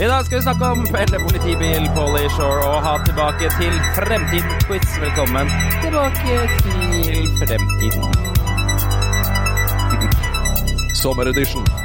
I dag skal vi snakke om felle politibil, Polly Shore og ha tilbake til fremtiden-quiz. Velkommen tilbake til fremtiden. Sommeredition.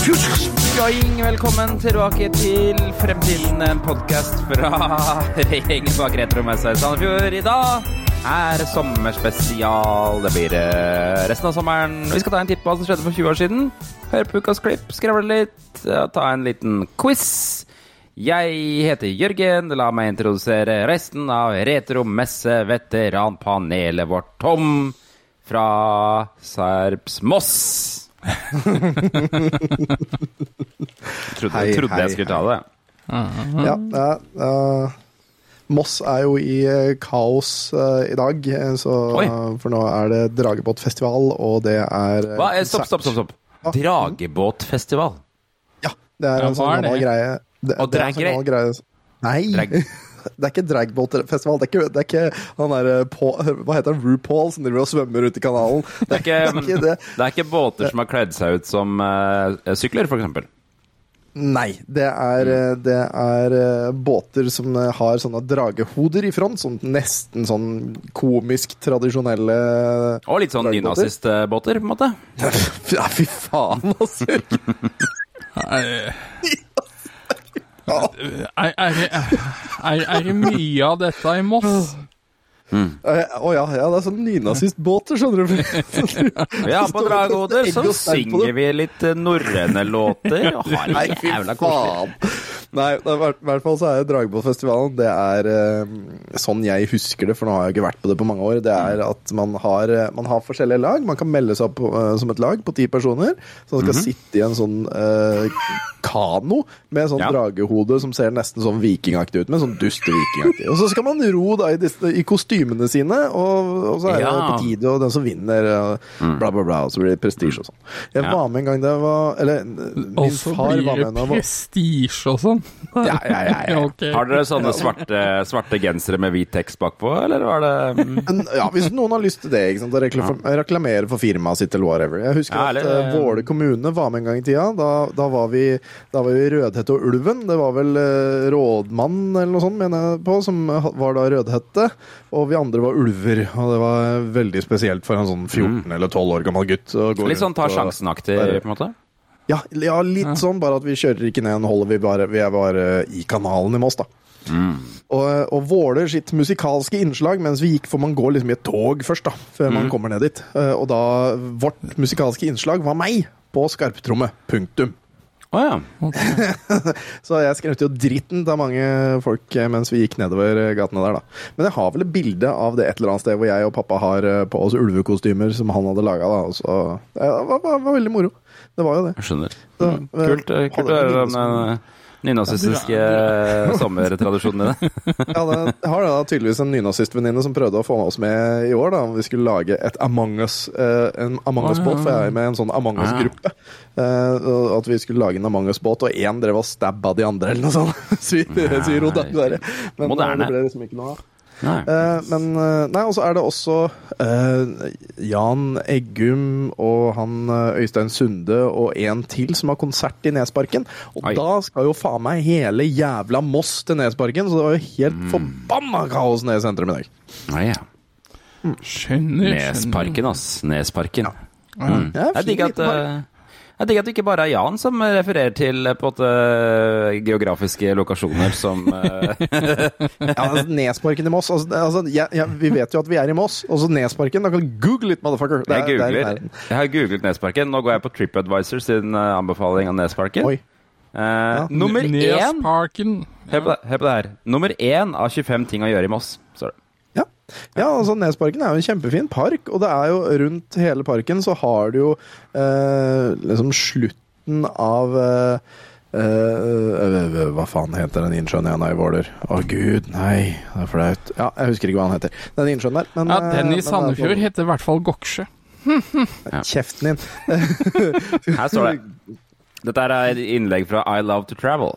Joing, velkommen tilbake til Fremtiden, en podkast fra regjeringen bak Retromessa i Sandefjord. I dag er sommerspesial. Det blir eh, resten av sommeren. Vi skal ta en titt på hva som skjedde for 20 år siden. Høre på ukas klipp, skravle litt, og ta en liten quiz. Jeg heter Jørgen. La meg introdusere resten av Retromesse-veteranpanelet vårt. Tom fra Serps-Moss. trodde, Hei, trodde hei, jeg skulle ta det. Ja, ja, Uh, Moss er jo i eh, kaos eh, i dag, eh, så, for nå er det Dragebåtfestival, og det er Hva? Stopp, stopp, stopp. stopp. Ah. Dragebåtfestival. Ja, det er Ja, en sånn gammel greie. Det, Og det er en sånn greie. Nei, Drag. det er ikke dragbåtfestival. Det det er ikke han derre Hva heter han? RuPaul som driver og svømmer ute i kanalen. Det er ikke, Det er ikke det. det er ikke båter som har kledd seg ut som uh, sykler, eksempel. Nei, det er, eh, det er eh, båter som eh, har sånne dragehoder i front. Sånn nesten sånn komisk tradisjonelle Og litt sånn nynazistbåter, på en måte. Ja, fy faen, altså! er, er, er, er det mye av dette i Moss? Eh, oh, ja, ja, det er sånn nynazistbåter, skjønner du. Ja, på Dragåder så synger vi litt norrøne låter. Og har Nei, det fy jævla koselig. Nei, i hvert- fall så er Dragebåtfestivalen Det er eh, sånn jeg husker det, for nå har jeg ikke vært på det på mange år. Det er at man har, eh, man har forskjellige lag. Man kan melde seg opp eh, som et lag på ti personer. Som skal sitte i en sånn eh, kano med en sånn Ja. dragehode som ser nesten sånn vikingaktig ut. Med sånn duste-vikingaktig. Og så skal man ro da i, disse, i kostymene sine, og, og så er Ja. det på tide, og den som vinner, og bla, bla, bla. Og så blir det prestisje og sånn. Jeg Ja. var med en gang det var Eller min Og så far var med da jeg var prestisje og sånn? Ja, ja, ja, ja. okay. Har dere sånne svarte, svarte gensere med hvit tekst bakpå, eller var det mm, ja, Hvis noen har lyst til det, ikke sant, å reklamere for firmaet sitt eller whatever. Jeg husker Ja, at uh, Våle kommune var med en gang i tida. Da, da, var, vi, da var vi Rødhette og Ulven. Det var vel uh, rådmann eller noe sånt, mener jeg på, som var da Rødhette. Og vi andre var ulver. Og det var veldig spesielt for en sånn 14 eller 12 år gammel gutt. å gå litt sånn ta sjansen-aktig, på en måte? Ja, ja litt sånn, bare at vi kjører ikke ned en holder, vi, bare, vi er bare i kanalen i Moss, da. Og, og Våler sitt musikalske innslag mens vi gikk, for man går liksom i et tog først, da, før man kommer ned dit. Eh, Og da Vårt musikalske innslag var meg på skarptromme. Punktum. Å ja. Så jeg skremte jo dritten av mange folk eh, mens vi gikk nedover eh, gatene der, da. Men jeg har vel et bilde av det et eller annet sted hvor jeg og pappa har eh, på oss ulvekostymer som han hadde laga, da. Så det var, var, var veldig moro. Det var jo det. Jeg skjønner. Så, Mm. Kult, eh, kult å høre den eh, nynazistiske eh, sommertradisjonen din. Ja, det, jeg har da tydeligvis en nynazistvenninne som prøvde å få oss med i år. da, om Vi skulle lage et Among us, eh, en Among us-båt, for jeg er med i en sånn Among us-gruppe. Eh, at vi skulle lage en Among us-båt, og én drev og stabba de andre, eller noe sånt. Da, dessverre. Men eh, Moderne. det ble liksom ikke noe av. Eh, men eh, Nei, og så er det også uh, Jan Eggum og han Øystein Sunde og en til som har konsert i Nesparken. Og Oi. da skal jo faen meg hele jævla Moss til Nesparken, så det var jo helt forbanna kaos nede i sentrum i dag. Nei, ja. Skjønner, skjønner. Nesparken, ass. Nesparken. Mm. Ja, Jeg digger at, jeg tenker at det ikke bare er Jan som refererer til eh, på en måte geografiske lokasjoner som eh, Ja, altså, Nesparken i Moss. Altså, altså, ja, ja, vi vet jo at vi er i Moss. Og så Nesparken. Da kan du google litt, motherfucker. Det Jeg er- det er googler. Jeg har googlet Nesparken. Nå går jeg på TripAdvisor sin eh, anbefaling av Nesparken. Oi. Eh, nummer én Nesparken. Hør på, det, hør på det her. Nummer én av 25 ting å gjøre i Moss. Sorry. Ja. altså Nesparken er jo en kjempefin park, og det er jo rundt hele parken så har du jo eh, liksom slutten av eh, eh, eh, hva faen heter den innsjøen igjen i Våler? Å gud, nei, det er flaut. Ja, jeg husker ikke hva han heter. Den innsjøen der. Men, Ja, eh, den i Sandefjord men, heter i hvert fall Goksjø. Kjeften din. Her står det. Dette er et innlegg fra I Love to Travel.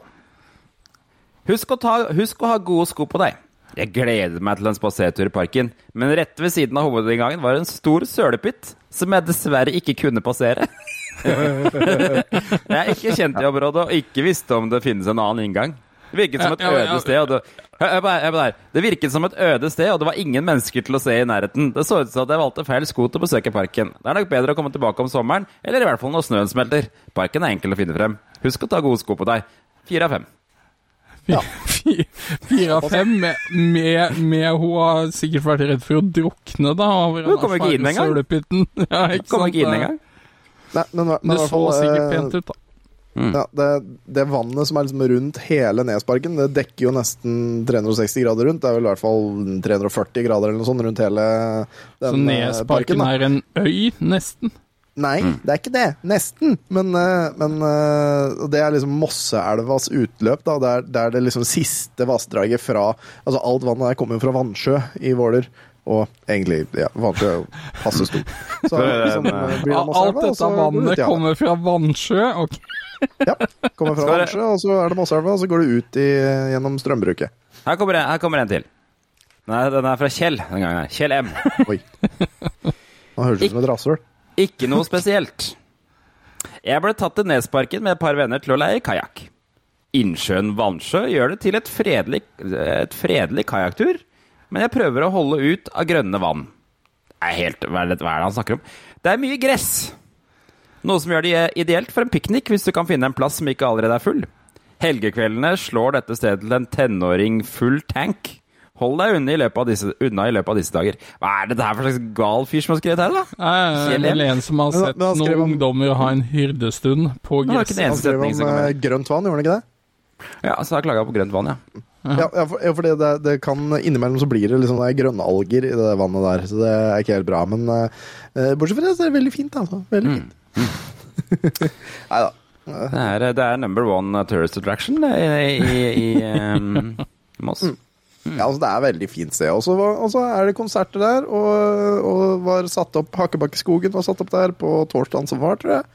Husk å, ta, husk å ha gode sko på deg. Jeg gleder meg til en spasertur i parken, men rett ved siden av hovedinngangen var en stor sølepytt som jeg dessverre ikke kunne passere. jeg er ikke kjent i området og ikke visste om det finnes en annen inngang. Det virket som et øde sted. Og det, det virket som et øde sted, og det var ingen mennesker til å se i nærheten. Det så ut som at jeg valgte feil sko til å besøke parken. Det er nok bedre å komme tilbake om sommeren, eller i hvert fall når snøen smelter. Parken er enkel å finne frem. Husk å ta gode sko på deg. Fire av fem. Ja. Fire av fem med, med, med Hun har sikkert vært redd for å drukne, da. Over Hun kommer ikke inn engang. Ja, ikke kommer sant? ikke inn engang. Nei, men, men, Det så fall, sikkert eh, pent ut, da. Ja, det, det vannet som er liksom rundt hele Nesparken, det dekker jo nesten 360 grader rundt. Det er vel i hvert fall 340 grader eller noe sånt rundt hele den Så eh, Nesparken da. er en øy, nesten. Nei, det er ikke det. Nesten. Men, eh, men eh, det er liksom Mosseelvas utløp. da Det er, det er det liksom siste vassdraget fra Altså Alt vannet der kommer jo fra Vannsjø i Våler. Og egentlig ja, Vannsjø er jo passe stort. Så det liksom, eh, blir det Alt dette det vannet ut kommer fra Vannsjø. Ok. Ja, kommer fra Vannsjø, og så er det Mosseelva, og så går det ut i, gjennom strømbruket. Her kommer, en, her kommer en til. Nei, den er fra Kjell den gangen. Kjell M. Oi. Nå høres det ut som et rasshøl. Ikke noe spesielt. Jeg ble tatt til Nesparken med et par venner til å leie kajakk. Innsjøen Vannsjø gjør det til et fredelig, et fredelig kajakktur, men jeg prøver å holde ut av grønne vann. Det er helt, hva er det, han snakker om? Det er mye gress. Noe som gjør det ideelt for en piknik hvis du kan finne en plass som ikke allerede er full. Helgekveldene slår dette stedet til en tenåring full tank. Hold deg unna i løpet av disse, unna i løpet av disse dager. Hva er det der for slags gal fyr som har skrevet her, da? Nei, det er vel en som har sett noen skrev om- ungdommer ha en hyrdestund på Det gresset. Han skrev om med. grønt vann, gjorde han ikke det? Ja, så jeg klaga på grønt vann, ja. Ja, ja, for, ja for det, det kan Innimellom så blir det liksom det er grønne alger i det vannet der, så det er ikke helt bra. Men uh, bortsett fra det, så er det veldig fint, altså. Veldig fint. Nei da. Det er, det er number one tourist attraction i, i, i um, Moss. Ja, altså, det er veldig fint sted. Og så er det konserter der, og, og var satt opp Hakebakkeskogen var satt opp der på torsdagen som var, tror jeg.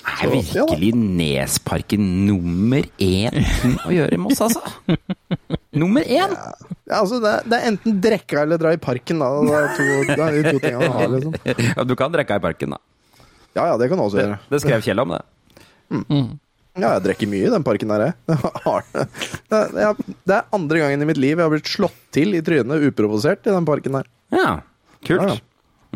Er virkelig Nesparken nummer én å gjøre i Moss, altså? Nummer én! Ja, altså, det, er, det er enten drikke eller dra i parken, da. Det er, to, det er de to tingene man har, liksom. Ja, du kan drikke i parken, da. Ja ja, det kan du også gjøre. det skrev Kjell om, det. Ja, jeg drikker mye i den parken der, jeg. Det. Er, det er andre gangen i mitt liv jeg har blitt slått til i trynet uprovosert i den parken der. Ja, kult. Ja,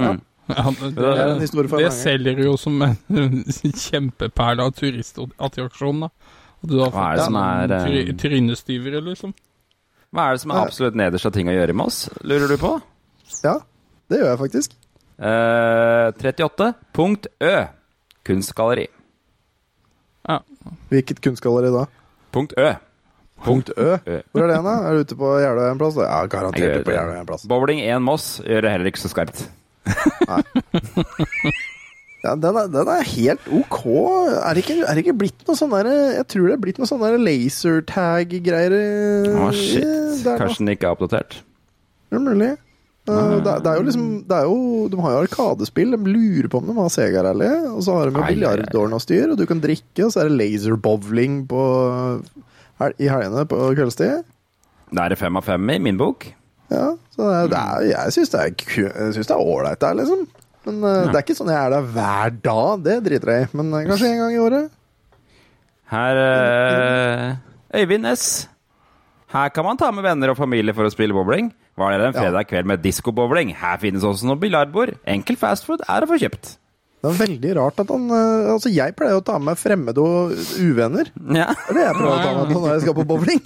ja. Mm. Ja, det, Det en det selger jo som en kjempeperle av turistattraksjon, da. At du har fått som er, noen try, eh, trynestyvere, liksom. Hva er det som er absolutt nederst av ting å gjøre i Moss, lurer du på? Ja, det gjør jeg faktisk. Eh, 38. Punkt Ø. Kunstgalleri. Ja. Hvilket kunstgalleri da? Punkt Ø. Punkt Ø. Hvor er det hen, da? Er du ute på Jeløya en plass? Ja, garantert ute på Jeløya en plass. Bowling 1 Moss gjør det heller ikke så skarpt. Ja, den er, den er helt ok. Er det ikke, er det ikke blitt noe sånn der Jeg tror det er blitt noe sånn der lasertag-greier Å, shit. der. Kanskje den ikke er oppdatert. Det er mulig. Uh, det, det er jo liksom det er jo, De har jo arkadespill. De lurer på om de har Sega-rally. Og så har de jo Ai, og styr, og du kan drikke, og så er det laserbowling i helgene på kveldstid. Da er det fem av fem i min bok. Ja, så det er, det er, jeg syns det er ålreit der, liksom. Men uh, det er ikke sånn jeg er der hver dag, det driter jeg i. Men uh, kanskje en gang i året. Her uh, Øyvind S. Her kan man ta med venner og familie for å spille bowling. Var det en fredag kveld med diskobowling? Her finnes også noen biljardbord. Enkel fastfood er å få kjøpt. Det er veldig rart at han uh, Altså, jeg pleier å ta med fremmede og uvenner. Ja. Det er det jeg prøver å ta med når jeg skal på bowling.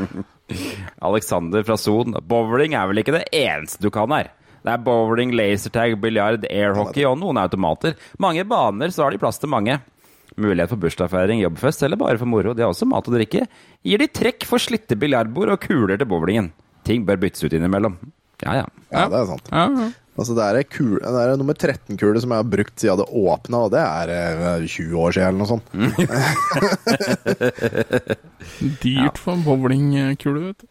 Alexander fra Son. Bowling er vel ikke det eneste du kan her. Det er bowling, lasertag, biljard, airhockey og noen automater. Mange baner, så har de plass til mange. Mulighet for bursdagsfeiring, jobbfest eller bare for moro. De har også mat og drikke. Gir de trekk for slitte biljardbord og kuler til bowlingen. Ting bør byttes ut innimellom. Ja, ja. Ja, det er sant. Ja, ja. Altså, det er, kul, det er nummer 13-kule som jeg har brukt siden det åpna, og det er eh, 20 år siden eller noe sånt. Dyrt for en bowlingkule, vet du.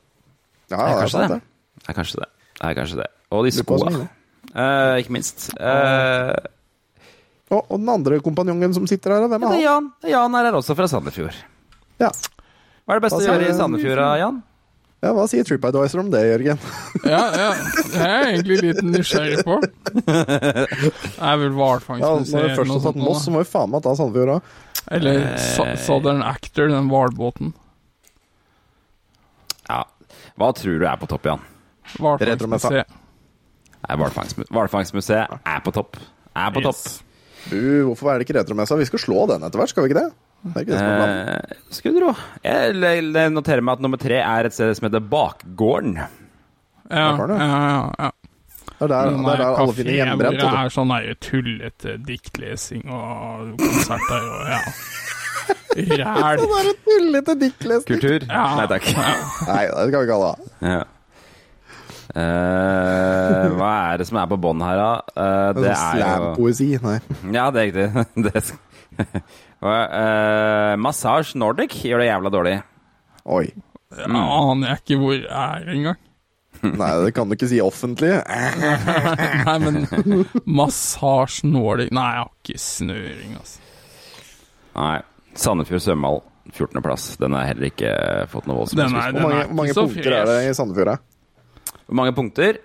Ja, Det er er sant, det. det. Er kanskje det. Det er kanskje det. Og de skoa. Uh. Eh, ikke minst. Eh, Og, og den andre kompanjongen som sitter her, hvem det er er han? Jan. Jan er her også fra Sandefjord. Ja. Hva er det beste å gjøre i Sandefjord, Jan? ja, hva sier TripAdvisor om det, Jørgen? Ja, ja. Det er jeg egentlig litt nysgjerrig på. Det er vel Ja, når vi først har tatt Moss, så må vi faen meg ta Sandefjord òg. Eller Sa- Southern Actor, den hvalbåten. Ja. Hva tror du er på topp, Jan? Hvalfangstmuseet. Hvalfangstmuseet er på topp. Er på topp. Bu, hvorfor er det ikke retromessa? Vi skal slå den etter hvert, skal vi ikke det? Det ikke det. Eh, skulle tro. Jeg noterer meg at nummer tre er et sted som heter Bakgården. Ja, ja, ja, ja. Det er der, er der der alle finner hjemmebrent. det er sånn der tullete diktlesing og konserter og ja. Ræl. Sånn tullete diktlesing Kultur? Ja. Nei takk. Nei, det skal vi ikke ha. Ja. Eh, hva er det som er på bånn her, da? Uh, det er jo Slam-poesi. Nei. Ja, det er riktig. Det Og, eh, Massage Nordic gjør det jævla dårlig. Oi. Jeg aner jeg ikke hvor jeg er engang. Nei, det kan du ikke si offentlig. Nei, men Massasje Nordic Nei, jeg har ikke snøring, altså. Nei. Sandefjord svømmehall, 14.-plass. Den har heller ikke fått noe voldsomt Den er- Hvor mange, mange punkter er det i Sandefjord? da? Hvor mange punkter?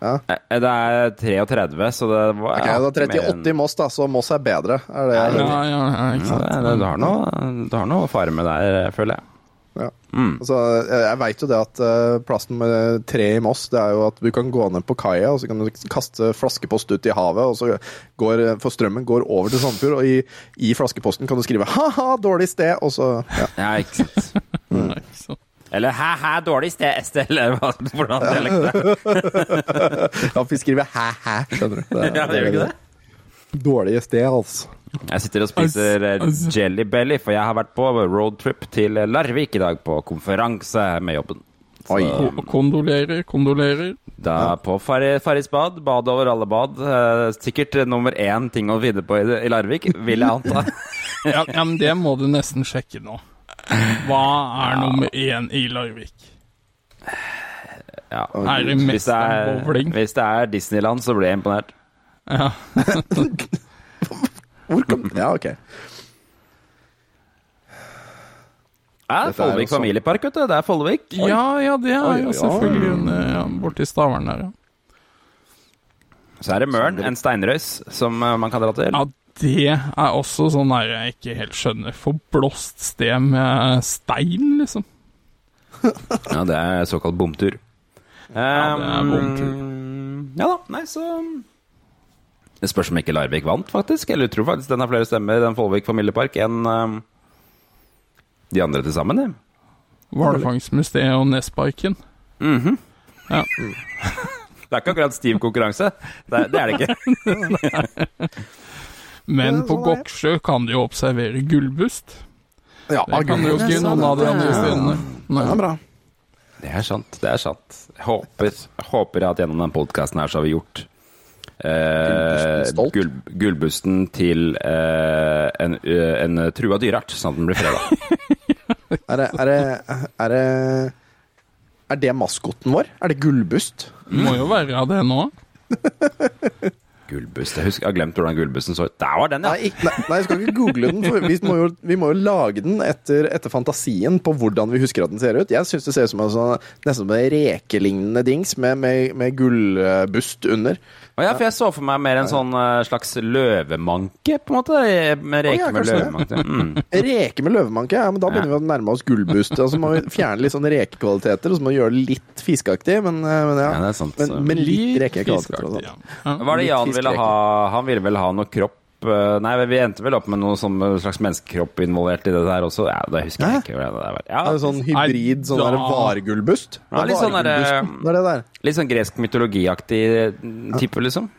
Ja. Eh, Det er 33, så det var Ok, ja, er ikke mer 38 i Moss, da, så Moss er bedre. Er det, Ja, ja, ja, ikke sant. det, det, du, har noe, du har noe fare med der, føler jeg. Ja. Mm. Altså, jeg veit jo det at eh, plassen med tre i Moss, det er jo at du kan gå ned på kaia, og så kan du kaste flaskepost ut i havet, og så går For strømmen går over til Sandefjord, og i, i flaskeposten kan du skrive 'ha-ha, dårlig sted', og så ja. Ja, ikke sant. Nei, ikke sant. Eller hæ-hæ, dårlig sted, Estelle, eller hva- hvordan dialekt det. Ja, vi skriver 'hæ-hæ', skjønner du. Det, Ja, det gjør ikke det? Dårlige sted, altså. Jeg sitter og spiser eh, Jelly Belly, for jeg har vært på roadtrip til Larvik i dag på konferanse med jobben. Så Oi. Kondolerer, kondolerer. da på Farri- Farris bad, bad over alle bad, eh, sikkert nummer én ting å finne på i, Larvik, vil jeg anta. Ja, ja, men det må du nesten sjekke nå. Hva er nummer én i Larvik? Ja. Er det Hvis det er, bowling? hvis det er Disneyland, så blir jeg imponert. Ja. Hvor kom Ja, ok. Ja, er Follvik også- familiepark, vet du. Det er Follvik. ja, ja, det er jo selvfølgelig ja, borti Stavern der, ja. Så er det Mørn, en steinrøys, som eh, man kan dra til. Ja, det er også sånn der jeg ikke helt skjønner. Forblåst sted med stein, liksom. Ja, det er såkalt bomtur. Ja, det er bomtur. Um, Ja da, nei, så Det spørs om ikke Larvik vant, faktisk. Eller jeg tror faktisk den har flere stemmer, den Follvik familiepark, enn um, de andre til sammen. jeg. Hvalfangstmuseet og Nesparken. Mhm. Ja. Det er ikke akkurat stiv konkurranse. Det det, er det ikke. Men på. Goksjø kan de jo observere gullbust. Ja, Det kan du jo ikke noen av de andre stedene. Det er bra. Det er sant. det er sant. Håper, jeg håper at gjennom denne podkasten her så har vi gjort eh, gull, gullbusten til eh, en, eh, en trua dyreart, sånn at den blir freda. Er det, er det, er det Er det maskoten vår? Er det gullbust? Må jo være det nå. Gullbust. Jeg husker, jeg har glemt hvordan gullbusten så ut. Der var den, ja! Nei, nei, nei, jeg skal ikke google den, for vi må jo, vi må jo lage den etter, etter fantasien på hvordan vi husker at den ser ut. Jeg syns det ser ut som en sånn, nesten en rekelignende dings med, med, med gullbust under. Å ja, for jeg så for meg mer en sånn eh, slags løvemanke, på en måte. Med reke ja, med løvemanke. Mm. Reke med løvemanke, ja, men da begynner vi å nærme oss gullbust. Og så må vi fjerne litt sånne rekekvaliteter, og så må vi gjøre det litt fiskeaktig, men, eh, men ja. Ja. Men, men litt rekekvaliteter. sånn. ja. Ja. Var det Jan ville ha? Han ville vel ha noe kropp eh, Nei, vi endte vel opp med noe sånn slags menneskekropp involvert i det der også. Ja, det husker jeg ikke. Hva det var. Ja, Er det sånn hybrid, sånn der da- vargullbust? Ja, litt sånn der, Vargullbusten, Det det der. Litt sånn gresk mytologiaktig type, liksom.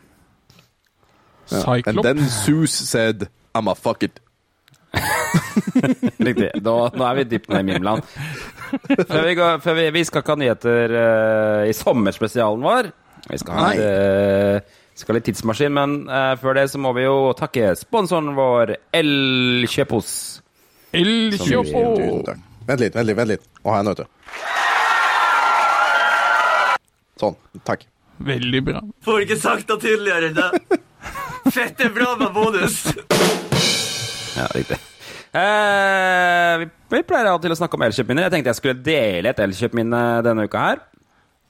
Ja. And then Zeus said I'ma fuck it. Riktig. Nå, nå er vi dypt nede i mimland. Før vi, går, før vi, vi skal ikke ha nyheter uh, i sommerspesialen vår. Vi skal ha Nei. Skal litt tidsmaskin, men uh, før det så må vi jo takke sponsoren vår, Elkjøpos. Elkjøpo! Tusen takk. Vent litt, vent litt. vent litt. Å, her, vet du. Sånn. Takk. Veldig bra. Får ikke sagt det tydeligere enn det. Fette bra med bonus. Ja, riktig. Eh, vi, vi pleier alltid å snakke om elkjøpminner. Jeg tenkte jeg skulle dele et elkjøpminne denne uka her.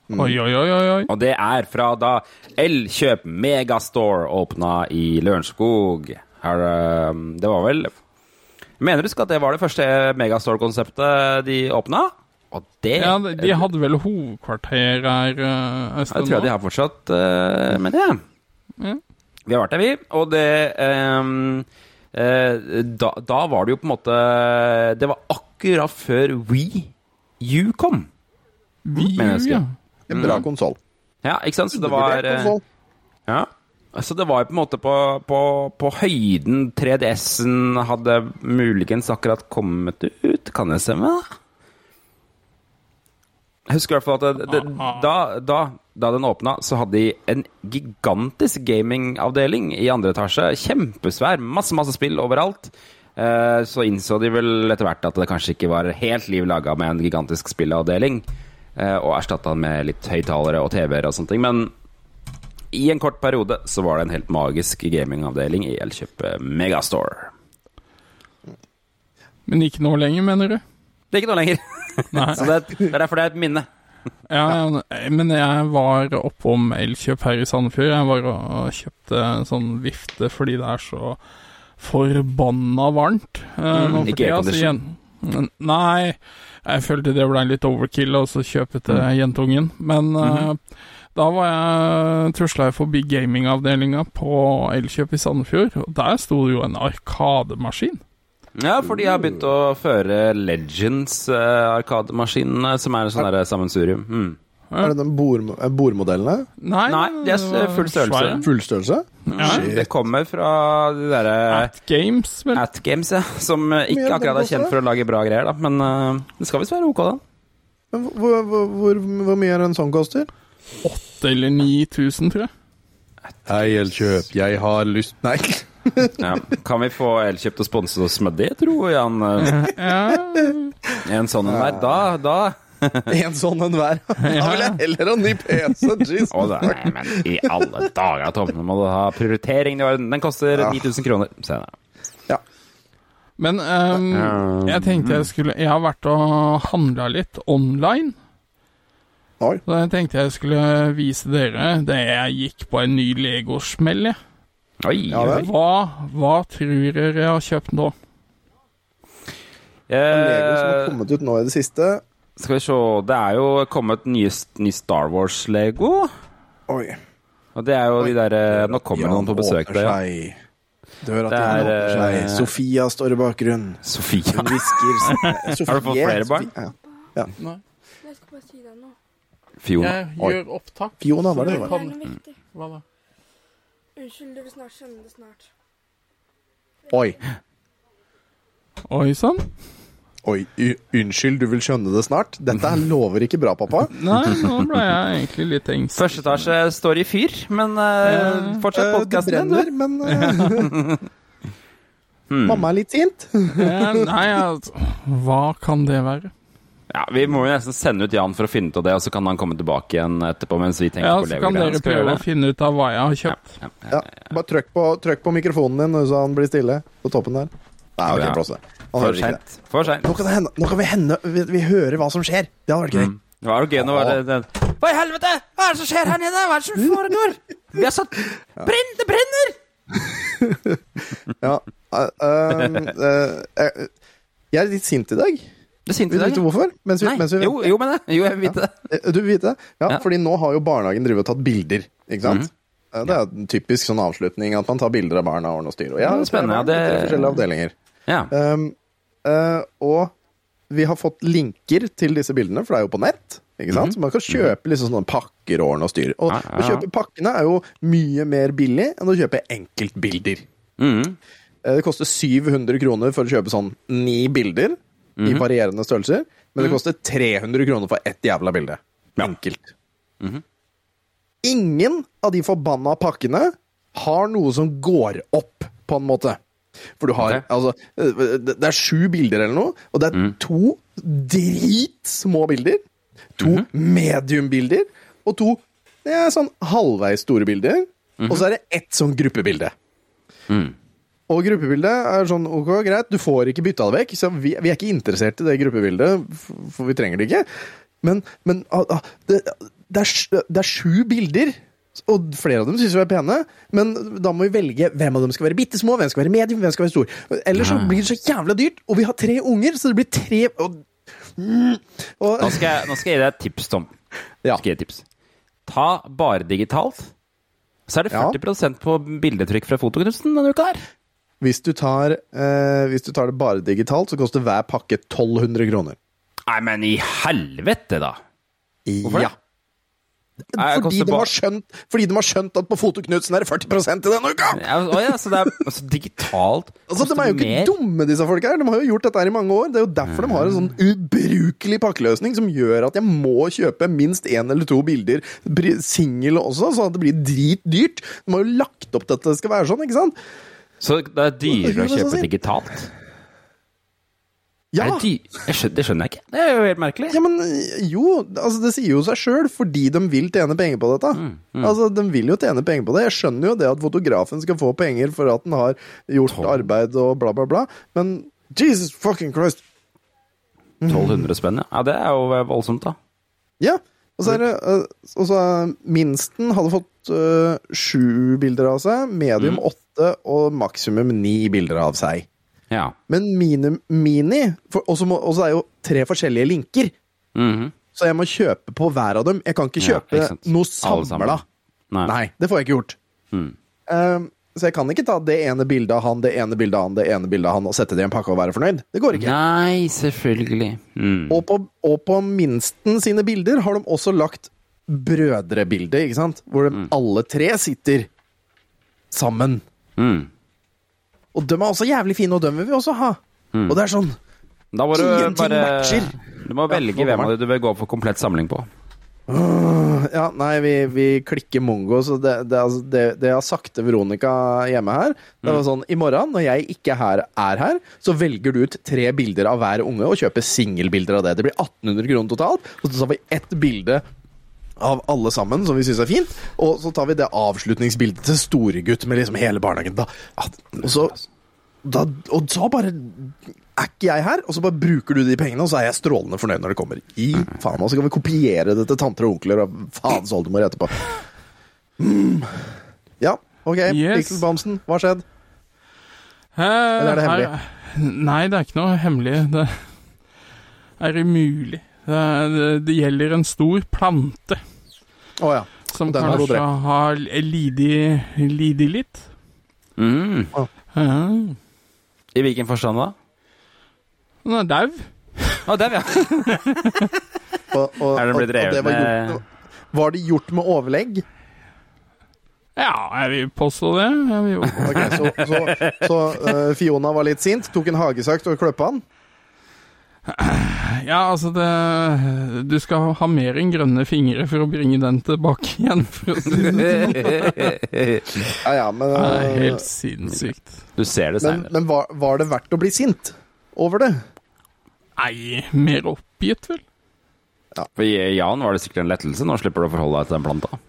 Oi, oi, oi, oi. oi. Og det er fra da Elkjøp Megastore åpna i Lørenskog. Her, eh, det var vel Mener du ikke at det var det første Megastore-konseptet de åpna? Og det Ja, de- de hadde vel hovedkvarter her uh, Jeg tror jeg de har fortsatt uh, med det. Ja. Vi har vært der, vi. Og det um, uh, da, da var det jo på en måte Det var akkurat før We You kom. Vi, Men jeg ja. En bra konsoll. Ja, ikke sant? Så det var eh. Ja. Så det var jo på en måte på, på, på høyden 3DS-en hadde muligens akkurat kommet ut. Kan det stemme? Jeg husker i hvert fall at det, det, da, da, da den åpna, så hadde de en gigantisk gamingavdeling i andre etasje. Kjempesvær. Masse, masse spill overalt. Eh, Så innså de vel etter hvert at det kanskje ikke var helt liv laga med en gigantisk spillavdeling, og erstatta den med litt høyttalere og TV-er og sånne ting. Men i en kort periode så var det en helt magisk gamingavdeling i Elkjøp Megastore. Men ikke nå lenger, mener du? Det er ikke noe lenger. Så det, er derfor det er et minne. Ja, ja, men jeg var oppom Elkjøp her i Sandefjord. Jeg var og kjøpte sånn vifte fordi det er så forbanna varmt. Mm, nå ikke aircondition. Altså, Nei, jeg følte det ble litt overkill å så kjøpe til jentungen. Men eh, da var jeg tusla jeg forbi gamingavdelinga på Elkjøp i Sandefjord, og der sto det jo en arkademaskin. Ja, for de har begynt å føre Legends eh, Arkademaskinene, som er en sånn sammensurium. Mm. Er det den bord, eh, bordmodellene? Nei, Nei, de er full størrelse. full størrelse. Ja. Det kommer fra de derre At Games, vel. At Games, ja. Som eh, ikke akkurat er kjent for å lage bra greier, da. Men uh, det skal visst være ok, da. Men Hvor, hvor, hvor, hvor mye er en sånn koster? 8000 eller 9000, tror jeg. Hei, Elkjøp, jeg har lyst Nei. Ja. Kan vi få Elkjøp til å sponse oss med det, tror Jan? eh, Ja, En sånn en der. Da, da En sånn en hver. Da vil jeg heller ha ny PC. Jesus. Oh, nei, men i alle dager, Tom. Nå må du ha prioritering i orden. Den koster Ja. 9000 kroner. Se der. Men um, jeg tenkte jeg skulle Jeg har vært og handla litt online. Oi. Så jeg tenkte jeg skulle vise dere det jeg gikk på en ny Lego-smell. jeg. Oi. Ja. Hva, hva tror dere jeg har kjøpt nå? Lego som har Eh, kommet ut nå i det siste. Skal vi se Det er jo kommet nye, ny Star Wars-lego. Oi. Og det er jo de derre Nå kommer noen på besøk der, ja. ja. Døra Det til Jan er, åpner seg. eh, Sofia står i bakgrunnen. Sofia. Hun hvisker Har du fått flere barn? Sofie- Ja. Jeg skal bare si det nå. Fiona. Jeg gjør opptak. Fiona, hva er det viktig. Hva da? Unnskyld, du vil snart skjønne det snart. Oi. Oi sann. Oi. Unnskyld, du vil skjønne det snart? Dette lover ikke bra, pappa. Nei, nå ble jeg egentlig litt engstelig. Første etasje står i fyr, men uh, fortsett Eh, det brenner, men eh, Mamma er litt sint. Ja, Nei, altså Hva kan det være? Ja, Vi må jo nesten sende ut Jan for å finne ut av det, og så kan han komme tilbake igjen etterpå mens vi tenker Ja, på så kan dere prøve å finne ut av hva jeg har kjøpt. Ja, ja, Ja, bare trykk på, trykk på mikrofonen din så han blir stille på toppen der. Nei, ok, Ja. Det. For hører det. seint. For seint. Nå kan, det hende, nå kan vi, hende, vi, vi høre hva som skjer. Det hadde vært gøy. Mm. Det var jo gøy, nå var det, det Hva i helvete? Hva er det som skjer her nede? Hva er det som foregår? Vi har satt Brenn! Det brenner! Ja. Uh, uh, eh, eh, jeg er litt sint i dag. Du er sint i Vil du dag. hvorfor? Mens vi, mens vi Jo, jo, men det. Jo, jeg vil vite det. Ja. Du vil vite det? Ja, Ja. fordi nå har jo barnehagen drevet og tatt bilder, ikke sant? Eh, Det er en typisk sånn avslutning at man tar bilder av barna og ordner og styrer. Og jeg har spennende, barn det- forskjellige avdelinger. Ja. Um, eh, og vi har fått linker til disse bildene, for det er jo på nett. Ikke sant? Så man kan kjøpe liksom sånne pakker og ordne og styre. Og Mhm. Å kjøpe pakkene er jo mye mer billig enn å kjøpe enkeltbilder. Mm. Eh, Det koster 700 kroner for å kjøpe sånn ni bilder i Mhm. varierende størrelser, men det koster 300 kroner for ett jævla bilde. Enkelt. Mhm. ingen av de forbanna pakkene har noe som går opp, på en måte. For du har okay. altså Det er sju bilder eller noe, og det er to dritsmå bilder. To mediumbilder, og to det er sånn halvveis store bilder. Og så er det ett sånn gruppebilde. Og gruppebildet er sånn ok, greit, du får ikke bytta det vekk, så vi, vi er ikke interessert i det gruppebildet, for vi trenger det ikke. Men, men ah, ah, det, det, er, det er sju bilder, og flere av dem syns vi er pene, men da må vi velge hvem av dem skal være bitte små, hvem skal være medium, hvem skal være stor. Ellers så blir det så jævla dyrt, og vi har tre unger, så det blir tre og, mm, og, Nå skal, jeg, nå skal jeg gi deg et tips, Tom. Ja. Skal jeg gi et tips. Ta bare digitalt. Så er det 40% på bildetrykk fra Fotoknutsen denne uka her. hvis, du tar, eh, hvis du tar det bare digitalt, så koster hver pakke 1200 kroner. Nei, men i helvete, da! Hvorfor? Ja. Det Fordi de, har skjønt, fordi de har skjønt at på Fotoknutsen er det 40% i denne uka! Ja, å ja, så det er altså, digitalt Altså, de er jo ikke mer. dumme, disse folka her. De har jo gjort dette her i mange år. Det er jo derfor de har en sånn ubrukelig pakkeløsning som gjør at jeg må kjøpe minst én eller to bilder singel også, sånn at det blir dritdyrt. De har jo lagt opp til at det skal være sånn, ikke sant? Så det er dyrere å kjøpe digitalt? Ja, Er det dy jeg skjønner, det skjønner jeg ikke. Det er jo helt merkelig. ja men jo, altså det sier jo seg sjøl, fordi de vil tjene penger på dette. Mm, Altså, De vil jo tjene penger på det. Jeg skjønner jo det at fotografen skal få penger for at den har gjort Tolv. arbeid og bla, bla, bla, men Jesus fucking Christ! 1200 spenn, ja. ja. Det er jo voldsomt, da. Ja. Og så er det øh, og så minsten hadde fått øh, sju bilder av seg, medium åtte og maksimum ni bilder av seg. Ja. Men mini, mini Og så er jo tre forskjellige linker, Mhm. så jeg må kjøpe på hver av dem. Jeg kan ikke Ja, kjøpe ikke noe samla. Nei. Nei, det får jeg ikke gjort. Mm. Ehm, så jeg kan ikke ta det ene bildet av han, det ene bildet av han, det ene bildet av han og sette det i en pakke og være fornøyd. Det går ikke. Nei, selvfølgelig. Mm. Og på, og på minsten sine bilder har de også lagt brødrebildet, ikke sant? Hvor de alle tre sitter sammen. Mm. Og de er også jævlig fine, og dem vil vi også ha. Og det er sånn Da må du bare matcher. Du må velge ja, hvem av dem du vil gå for komplett samling på. Ja, nei, vi, vi klikker mongo, så det, det, altså, det, det jeg har sagt til Veronica hjemme her Det var sånn I morgen, når jeg ikke her, er her, så velger du ut tre bilder av hver unge og kjøper singelbilder av det. Det blir 1800 kroner totalt, og så tar vi ett bilde av alle sammen, som vi syns er fint. Og så tar vi det avslutningsbildet til storegutt med liksom hele barnehagen. Da, og, så, da, og så bare er ikke jeg her, og så bare bruker du de pengene, og så er jeg strålende fornøyd når det kommer. I faen, og så kan vi kopiere det til tanter og onkler og faens oldemor etterpå. Mm. Ja, ok. Yes. Pixel Bamsen, hva har skjedd? Eh, Eller er det hemmelig? her- Nei, det er ikke noe hemmelig. Det er umulig. Det, det, gjelder en stor plante Oh, ja. som Den kanskje har lidig, lidig litt. Mm. Ja. I hvilken forstand da? Den er dau. Å, dau, ja. Og, og, Er den blitt revet var, gjort, var det gjort med overlegg? Ja, jeg vil påstå det. Jeg vil okay, Så, så, så uh, Fiona var litt sint, tok en hagesakt og kløppa han? Ja, altså det Du skal ha mer enn grønne fingre for å bringe den tilbake igjen. For å si det sånn. Ja, ja, men, Det er eh, helt sinnssykt. Du ser det men, seinere. men var, var det verdt å bli sint over det? Nei, mer oppgitt, vel? Ja. For Jan var det sikkert en lettelse. Nå slipper du å forholde deg til den planta.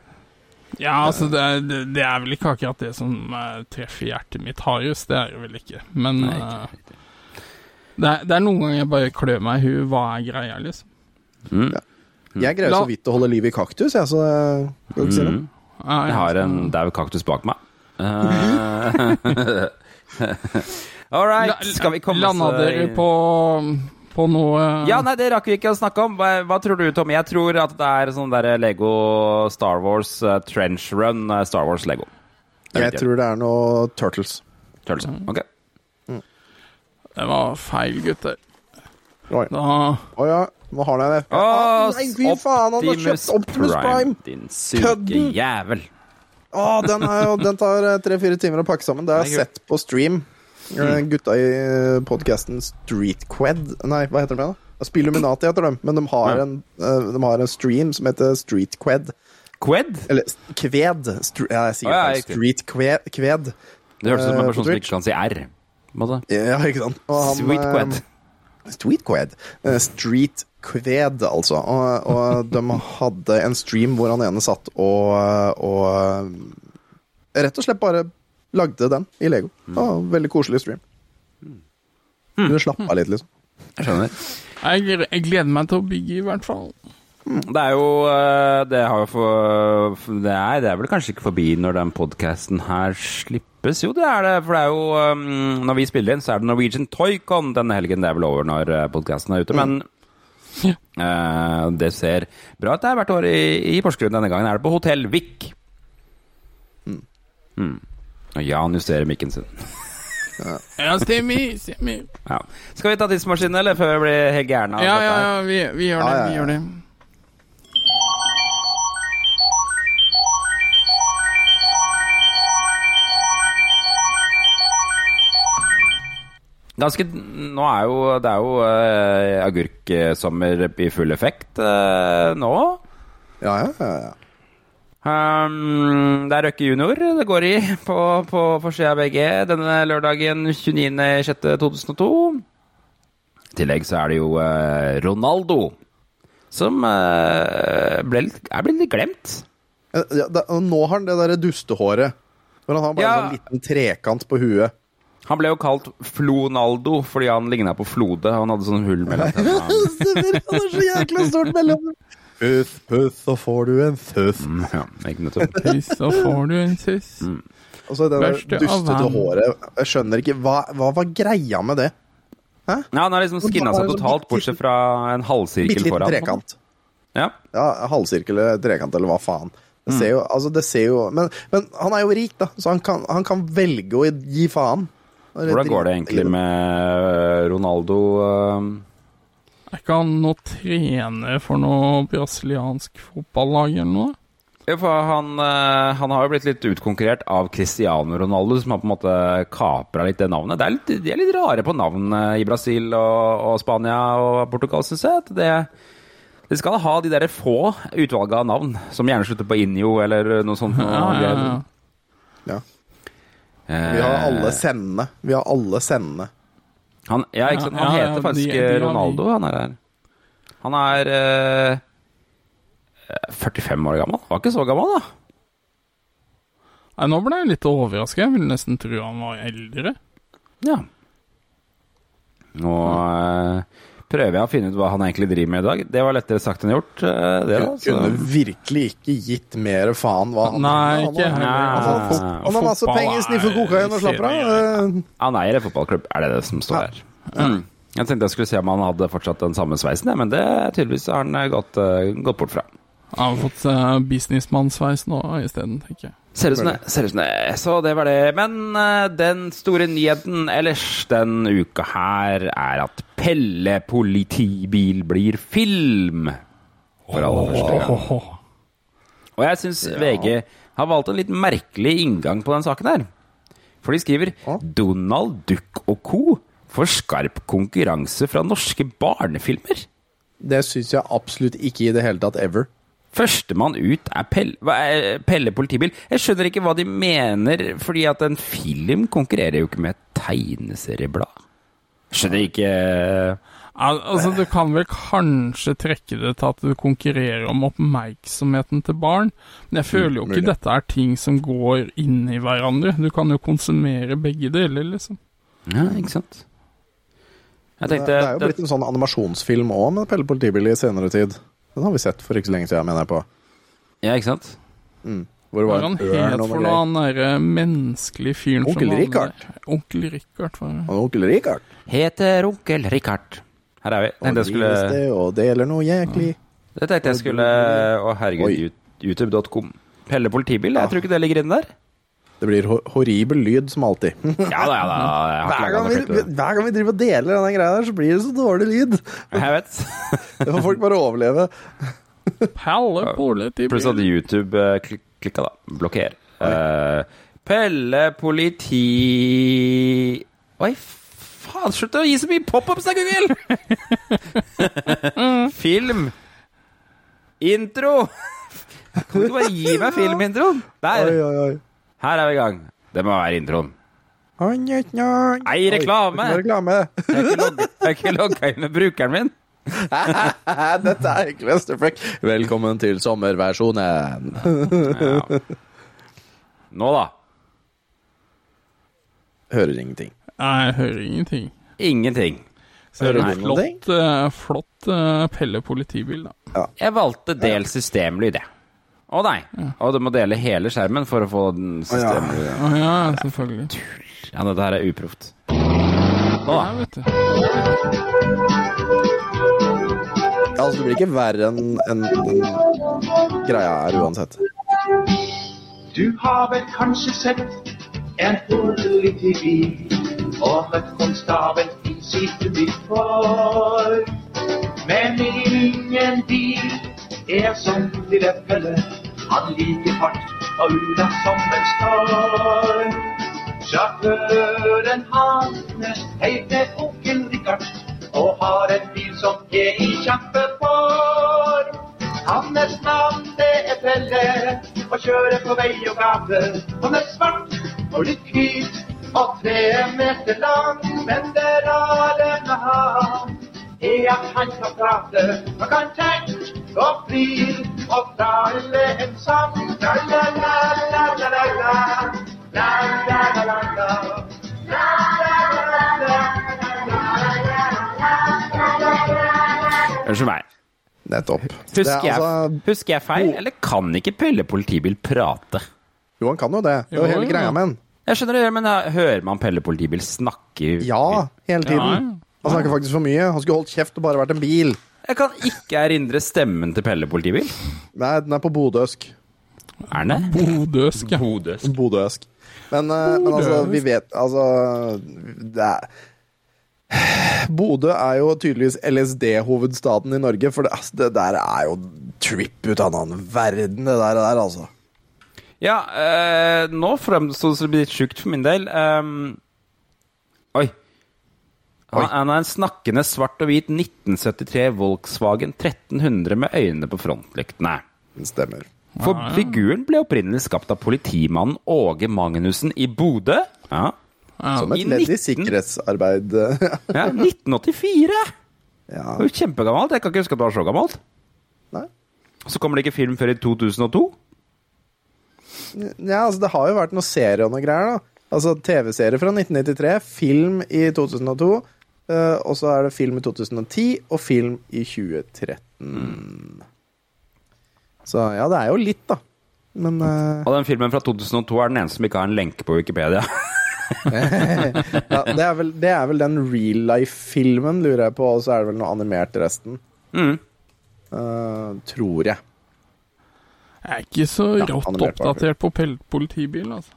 Ja, altså det, er- det, er vel ikke akkurat det som eh, treffer hjertet mitt hardest. Det er det vel ikke. Men Nei, eh, det, er, det er noen ganger jeg bare klør meg i huet. Hva er greia, liksom? Mm. Jeg greier La- så vidt å holde liv i kaktus, jeg, så skal du ikke si noe. Mm. Jeg har en daud kaktus bak meg. Eh, All right, skal vi komme Landa oss dere på, på noe Ja, nei, det rakk vi ikke å snakke om. Hva, hva tror du, Tommy? Jeg tror at det er sånn der Lego Star Wars uh, Trench Run, eh, Star Wars Lego. Jeg tror det er noe Turtles. Turtles, Ok. Det var feil, gutter. Oi. Da Å ja, nå har jeg det. Åh, nei, fy faen, han har kjøpt Optimus Prime! Din syke Kødden! jævel. Å, den, er jo, den tar tre-fire timer å pakke sammen. Det har jeg sett på stream. Eh, Gutta i podkasten Streetqued Nei, hva heter de da? Spilluminati heter de, men de har, Ja. en, eh, de har en stream som heter Streetqued. Qued? Eller kved. Str ja, jeg sier Å, ja, feil. riktig. Street kved. kved. Det hørtes ut som en Eh, person som Twitch. ikke kan si R. måte. Ja, ikke sant. Og han, Sweet eh, Qued. Street Qued. Eh, Street Kved, altså. Og, og de hadde en stream hvor han ene satt og, og eh, rett og slett bare lagde den i Lego. Og veldig koselig stream. Du slapp av litt, liksom. Jeg skjønner. Jeg, jeg gleder meg til å bygge, i hvert fall. Det er jo eh, Det, har for, det, er, det er vel kanskje ikke forbi når den podkasten her slippes? Jo, det er det. For det er jo um, Når vi spiller inn, så er det Norwegian Toycon denne helgen. Det er vel over når podkasten er ute, men eh, det ser bra ut. Det er hvert år i, i Porsgrunn. Denne gangen er det på Hotell Vik. Mm. Og Jan justerer mikken sin. Ja, stemmer, stemmer. Ja. Skal vi ta tidsmaskinen, eller før vi blir helt gærne? Ja, ja, ja, vi, vi gjør Ja, det. ja, Vi gjør det. Ganske, nå er jo, det er jo uh, agurksommer i full effekt uh, nå. Ja, ja, ja. ja. Um, det er Røkke junior det går i på, på forsida av BG denne lørdagen 29.06.2002. I tillegg så er det jo uh, Ronaldo, som uh, ble litt, er blitt litt glemt. Ja da, nå har han det derre dustehåret. Hvor han har bare Ja. en sånn liten trekant på huet. Han ble jo kalt Flonaldo fordi han ligna på Flode. Han hadde sånn hull mellom tennene. Stemmer, han har så jækla stort mellom Puss, puss, så får du en suss. Mm, Ja, ikke nødt til å puss, så får du en suss. Og så det dustete håret. Jeg skjønner ikke Hva, hva var greia med det? Ja, han har liksom skinna seg totalt, bortsett fra en halvsirkel Bitte liten trekant. Ja. Ja, halvsirkel eller trekant, eller hva faen. Det ser jo, altså det ser jo men, men han er jo rik, da, så han kan, han kan velge å gi faen. Hvordan går det egentlig med Ronaldo? eh? Er ikke han nå trener for noe brasiliansk fotballag eller noe? Ja, for han, eh, han har jo blitt litt utkonkurrert av Cristiano Ronaldo, som har på en måte kapra litt det navnet. Det er litt, de er litt rare på navn eh, i Brasil og, og Spania og Portugal, syns jeg. At det, de skal ha de der få utvalget av navn, som gjerne slutter på Injo eller noe sånt. Noe ja, ja. Ja. Eh, Vi har alle sendene. Vi har alle sendene. Han, ja, ikke sant? han Ja, ja, heter faktisk de- de. Ronaldo, han er her. Han er eh, 45 år gammel. Var ikke så gammel, da. Nei, nå ble jeg litt overraska. Jeg ville nesten tro han var eldre. Ja. Nå eh, prøver jeg å finne ut hva han egentlig driver med i dag. Det var lettere sagt enn gjort. eh, det da, så. Kunne virkelig ikke gitt mer faen hva han Nei, ikke han, han, har masse penger, er- sniffer kokain og slapper av. Eh, Han eier en fotballklubb, er det det som står her. Mm. Jeg tenkte jeg skulle se om han hadde fortsatt den samme sveisen, men det tydeligvis har han eh, gått, gått bort fra. Han har fått businessmannsveis nå isteden, tenker jeg. Ser ut som det. Ser ut som det. Så det var det. Men uh, den store nyheten ellers den uka her er at Pelle politibil blir film. For aller første gang. Og jeg syns VG har valgt en litt merkelig inngang på den saken her. For de skriver Ja. 'Donald Duck og co. får skarp konkurranse fra norske barnefilmer'. Det syns jeg absolutt ikke i det hele tatt ever. Førstemann ut er Pelle, er Pelle politibil. Jeg skjønner ikke hva de mener, fordi at en film konkurrerer jo ikke med et tegneserieblad. Skjønner ikke Al altså, du kan vel kanskje trekke det til at du konkurrerer om oppmerksomheten til barn, men jeg føler jo ikke dette er ting som går inn i hverandre. Du kan jo konsumere begge deler, liksom. Ja, ikke sant? Jeg Det, tenkte det er jo blitt en sånn animasjonsfilm òg med Pelle politibil i senere tid. Den har vi sett for ikke så lenge siden, mener jeg på. Ja, ikke sant? Mm. Hvor det var han en ørn het og for noe greier. han derre menneskelige fyren som Onkel Richard. Onkel Richard, var det. Onkel Richard. Heter onkel Richard. Her er vi. Og Tenkte jeg skulle det og deler noe jæklig. Det tenkte jeg skulle Å, herregud. YouTube.com. Pelle politibil? Jeg tror ikke det ligger inne der. Det blir horribel lyd, som alltid. Ja da, ja da. Hver gang, vi, hver gang vi driver og deler denne greia der, så blir det så dårlig lyd. Jeg vet. Det får folk bare overleve. Pelle politi... Pluss at YouTube eh, klik klikka, da. Blokker. Uh, Pelle politi... Oi, faen, slutt å gi så mye pop-ups da, Google! Film. Intro. Kan du ikke bare gi meg filmintroen? Der! Oi, oi, oi. Her er vi i gang. Det må være introen. Nei, reklame! Oi, reklame. Jeg har ikke logget, jeg har ikke logga inn med brukeren min. Dette er ikke Westerfreck. Velkommen til sommerversjonen. Ja. Nå, da. Hører ingenting. Nei, jeg hører ingenting. Ingenting. Hører du? Flott, eh, flott eh, Pelle politibil, da. Jeg valgte del systemlyd, jeg. Å nei. Og du må dele hele skjermen for å få den systemet Å ja, selvfølgelig. Ja, dette her er uproft. Nå, Ja, da. vet du. Altså, det blir ikke verre enn enn den greia er uansett. Du har vel kanskje sett en politibil og møtt konstabel i sitt uniform. for. Men ingen bil er som lille Pelle. Han liker fart og Ula som en storm. Sjåføren hans heter onkel Richard og har en bil som er i kjempeform. Hans navn det er Pelle, og kjører på vei og gate. Han er svart og litt hvit og tre meter lang, men det rare med han er at han kan prate. Han kan tenke og flire og trale en sang. La, la, la, la, la, la, la. La, la, la, la, la. La, la, la, la, la. Unnskyld meg. Nettopp. Husker, Det er jeg, altså- husker jeg feil, eller kan ikke Pelle politibil prate? Jo, han kan jo det. Det er jo hele jo. greia med han. Jeg skjønner det, men da hører man Pelle politibil snakke Ja, hele Ja, tiden. Han snakker faktisk for mye. Han skulle holdt kjeft og bare vært en bil. Jeg kan ikke erindre stemmen til Pelle politibil. Nei, den er på bodøsk. Er den det? Bodøsk, ja. Bodøsk. Bodøsk. Men, bodøsk. men altså, vi vet Altså det er Bodø er jo tydeligvis LSD-hovedstaden i Norge, for det, altså, det der er jo trip ut av en annen verden, det der, der altså. Ja, eh, nå fremstår det som litt sjukt for min del. Um, oi. Han, Oi. han er en snakkende svart og hvit 1973 Volkswagen 1300 med øynene på frontlyktene. Det stemmer. For figuren ble opprinnelig skapt av politimannen Åge Magnussen i Bodø. Ja. Som et ledd i 19 sikkerhetsarbeid. ja, 1984! ja. Det var jo kjempegammelt. Jeg kan ikke huske at det var så gammelt. Nei. Så kommer det ikke film før i 2002. ja, altså det har jo vært noen serier og noe greier, da. Altså TV-serie fra 1993, film i 2002, eh, og så er det film i 2010 og film i 2013. Så ja, det er jo litt, da. Men uh... Og den filmen fra 2002 er den eneste som ikke har en lenke på Wikipedia. ja, det, er vel, det er vel den real life-filmen, lurer jeg på, og så er det vel noe animert resten. Mm. Uh, tror jeg. Jeg er ikke så Ja, rått oppdatert på politibil, altså.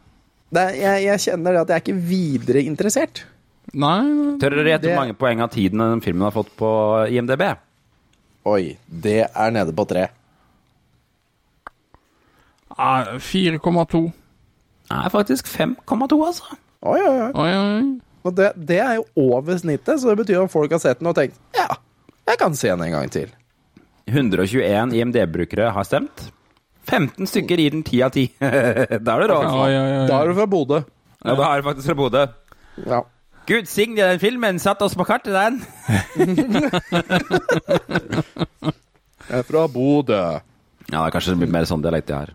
Det, er- jeg, jeg kjenner det at jeg er ikke videre interessert. Nei, nei, Tør dere gjette hvor mange poeng av tiden den filmen har fått på IMDb? Oi, det er nede på tre. nei, 4,2. Nei, faktisk 5,2, altså. Oi, oi, oi. Oi, oi. Og det, det er jo over snittet, så det betyr at folk har sett den og tenkt ja, jeg kan se den en gang til. 121 IMD-brukere har stemt. 15 stykker gir den 10 av 10. da er du oi. Da er du fra Bodø. Ja, da er du faktisk fra Bodø. Ja. Gud signe den filmen, satt oss på kartet, den. Jeg er fra Bodø. Ja, det er kanskje litt mer sånn dialekt jeg har.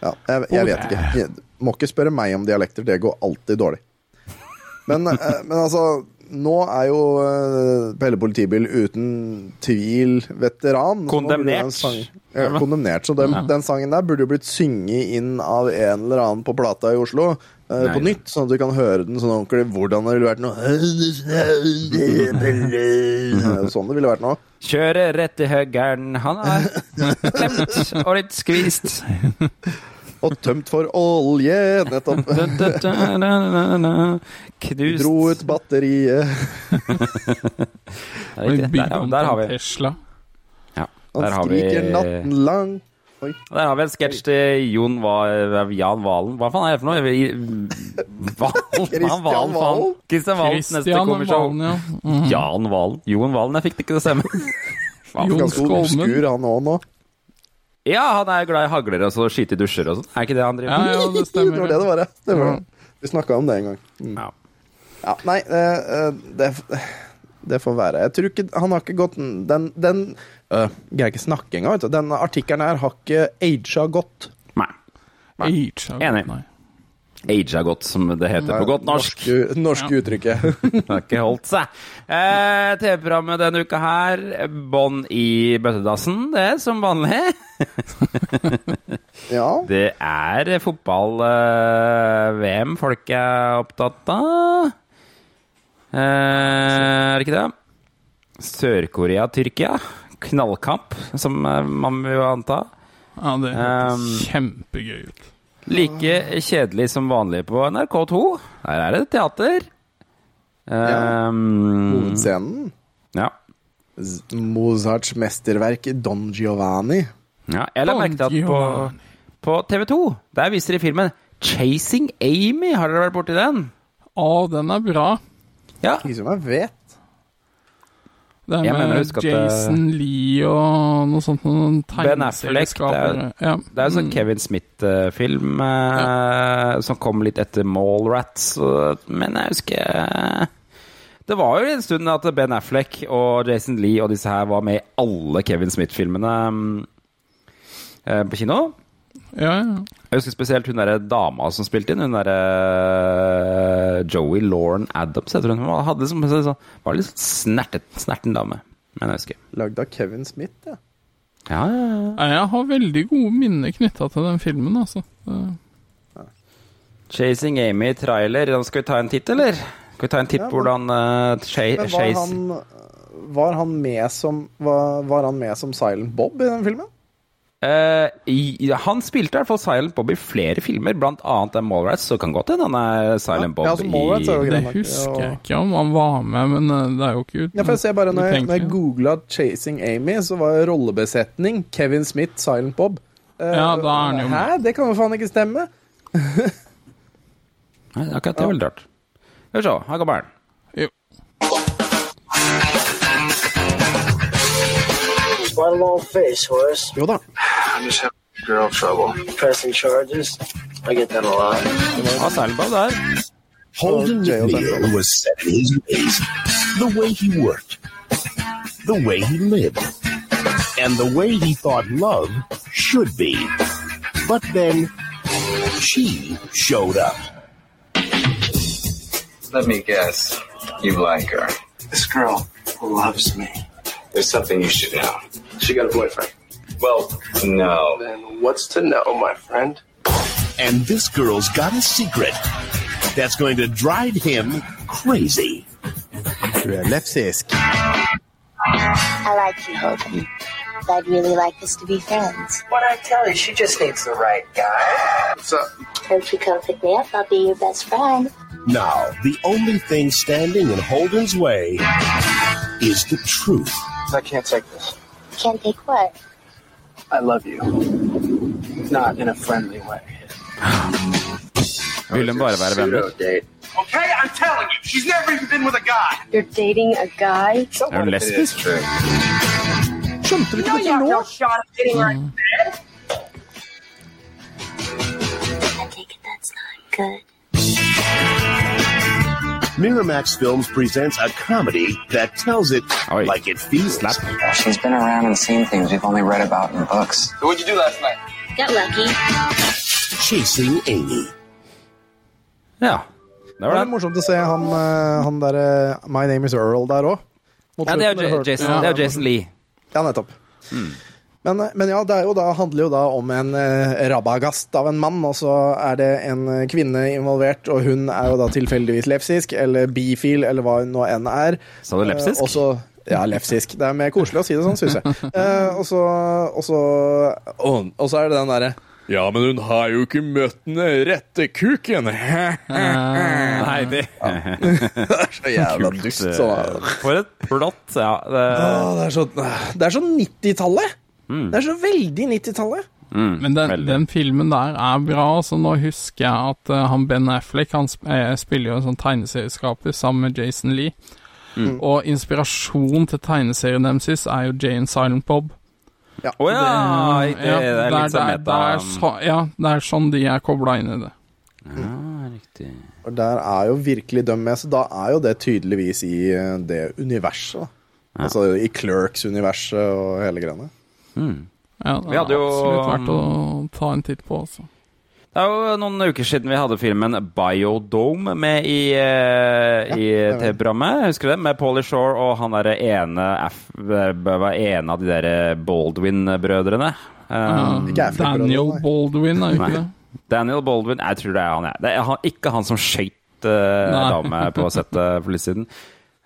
Ja, jeg, jeg vet ikke. Jeg, må ikke spørre meg om dialekter, det går alltid dårlig. Men, eh, men altså, nå er jo eh, Pelle Politibil uten tvil veteran. så Kondemnert. den sang- Ja, kondemnert. Så den, den sangen der burde jo blitt synget inn av en eller annen på plata i Oslo. Nei. på nytt, sånn at du kan høre den sånn ordentlig. Hvordan det ville vært nå Sånn det ville vært nå. Kjøre rett i høggeren. Han er klemt og litt skvist. Og tømt for olje, nettopp. Knust. Dro ut batteriet. Er. Der, der har vi Tesla. ja, Han Der har vi skriker natten lang. Oi. Der har vi en sketsj til Jon Va- Jan Valen. Hva faen er det for noe? Valen? Christian Valen. Valen? Christian neste. Valen, ja. Mhm. Jan Valen. Jon Valen, jeg fikk det ikke til å stemme. Ganske Skolmen. obskur han òg nå. Ja, han er glad i hagler og så skyte i dusjer og sånn. Er ikke det han driver med? ja, det Det stemmer. var det det var. Det var Ja. det. Vi snakka om det en gang. Mm. Ja. Ja, nei, eh, eh, det, det får være. Jeg tror ikke Han har ikke gått Den, den øh, Greier ikke snakke engang, vet du. Den artikkelen her har ikke aga godt. Nei. Age, ja, Enig. Nei. Age er godt, som det heter på godt norsk. Norske, norske uttrykket. Det har ikke holdt seg. Eh, TV-programmet denne uka her, bånd i bøttedassen, det er som vanlig. ja. Det er fotball-VM folk er opptatt av. Eh, er det ikke det? Sør-Korea-Tyrkia. Knallkamp, som eh, man vil anta. Ja, det Um, kjempegøy ut. Like kjedelig som vanlig på NRK2. Der er det teater. Um, Hovedscenen. ja. Mozarts mesterverk Don Giovanni. ja. Jeg la merke til at på, på TV2 Der viser de filmen 'Chasing Amy'. Har dere vært borti den? Å, den er bra. Ja. Ikke som jeg vet. Det er Jeg med Jason det- Lee og noe sånt. Noen Ben Affleck, det tegneserieskapere. Ja. Det er jo sånn Kevin Smith-film eh, som kom litt etter Mallrats, men jeg husker Det var jo en stund at Ben Affleck og Jason Lee og disse her var med i alle Kevin Smith-filmene mm, eh, på kino. Ja, ja. Jeg husker spesielt hun derre dama som spilte inn. Hun derre Joey Lauren Adams, heter hun. hun. Hadde som, så, var litt sånn snertet, snerten dame. Men jeg husker. Lagd av Kevin Smith, ja. Ja, ja, ja. Jeg har veldig gode minner knytta til den filmen, altså. Ja. Chasing Amy trailer. Skal vi ta en titt, eller? Skal vi ta en titt Ja, på hvordan uh, Chase var han, var han med som var, var han med som Silent Bob i den filmen? Eh, i, Han spilte i hvert fall Silent Bob i flere filmer, blant annet Mallrats, så kan godt hende han er Silent Bob Ja, altså, er i Det nok, husker ja. jeg ikke om han var med, men eh, det er jo ikke Ja, for jeg ser bare Når jeg, når jeg googla 'Chasing Amy', så var rollebesetning Kevin Smith, Silent Bob. Uh, Ja, da er han jo med. Hæ? Det kan jo faen ikke stemme! Nei, akkurat det er veldig rart. Skal vi se, her kommer den. Jo. Quite a long face, Horace. Hold on. I'm just having girl trouble. Pressing charges. I get that a lot. Ja, Silent Bob der. Holden jail McNeil was set in his ways, the way he worked, the way he lived, and the way he thought love should be. But then she showed up. Let me guess. You like her. This girl loves me. There's something you should know. She got a boyfriend. Well, no. Then what's to know, my friend? And this girl's got a secret that's going to drive him crazy. Du er lepsisk. I like you, Hogan. I'd really like us to be friends. What I tell you, she just needs the right guy. What's up? Won't you come pick me up? I'll be your best friend. Now, the only thing standing in Holden's way is the truth. I can't take this. Can't take what? I love you. Not in a friendly way. Vil hun bare være venner? date. Okay, I'm telling you, she's never even been with a guy. You're dating a guy? Hun It is lesbisk? true. Skjønte du ikke You dette nå? shot of getting her mm. in bed. I take it that's not good. Miramax Films presents a comedy that tells it Oi. like it feels. She's been around and seen things we've only read about in books. So what'd you do last night? Got lucky. Chasing Amy. Ja. Det Det var var den. morsomt å se han, eh, han derre My Name Is Earl der òg. Ja, det er jo Jason, det er jo Jason Lee. Ja, nettopp. Men, men ja, det er jo da, handler jo da om en eh, rabagast av en mann, og så er det en eh, kvinne involvert, og hun er jo da tilfeldigvis lepsisk, eller bifil, eller hva hun nå enn er. Sa du lepsisk? Eh, så ja, lepsisk. Det er mer koselig å si det sånn, syns jeg. Eh, og så Og så og, og så er det den derre Ja, men hun har jo ikke møtt den rette kuken! Nei, det er så jævla dust. Sånn. For et plott. Ja. Det, Åh, det er så, så 90-tallet! Det er så veldig 90-tallet. Men den, den filmen der er bra. altså Nå husker jeg at uh, han Ben Affleck han sp eh, spiller jo en sånn tegneserieskaper sammen med Jason Lee. Og inspirasjon til tegneserien deres er jo Jane Silent Bob. Ja. Oh, ja, Det- ja, det er litt sånn meta. så, ja, det er sånn de er kobla inn i det. Ja, riktig. Og der er jo virkelig dem med, så da er jo det tydeligvis i eh, det universet. Ja. Altså i Clerks-universet og hele greiene. Mm. Ja, det Vi er jo- absolutt verdt å ta en titt på. Altså. Det er jo noen uker siden vi hadde filmen Biodome med i, eh, i ja, TV-programmet. Husker du det? Med Pauly Shore og han derre ene Af- var en av de der Baldwin-brødrene. Um, Ikke Daniel. Baldwin, er jo ikke Nei. det? Daniel Baldwin, jeg tror det er han, jeg. Det er han, ikke han som skøyt uh, dame på settet for litt siden.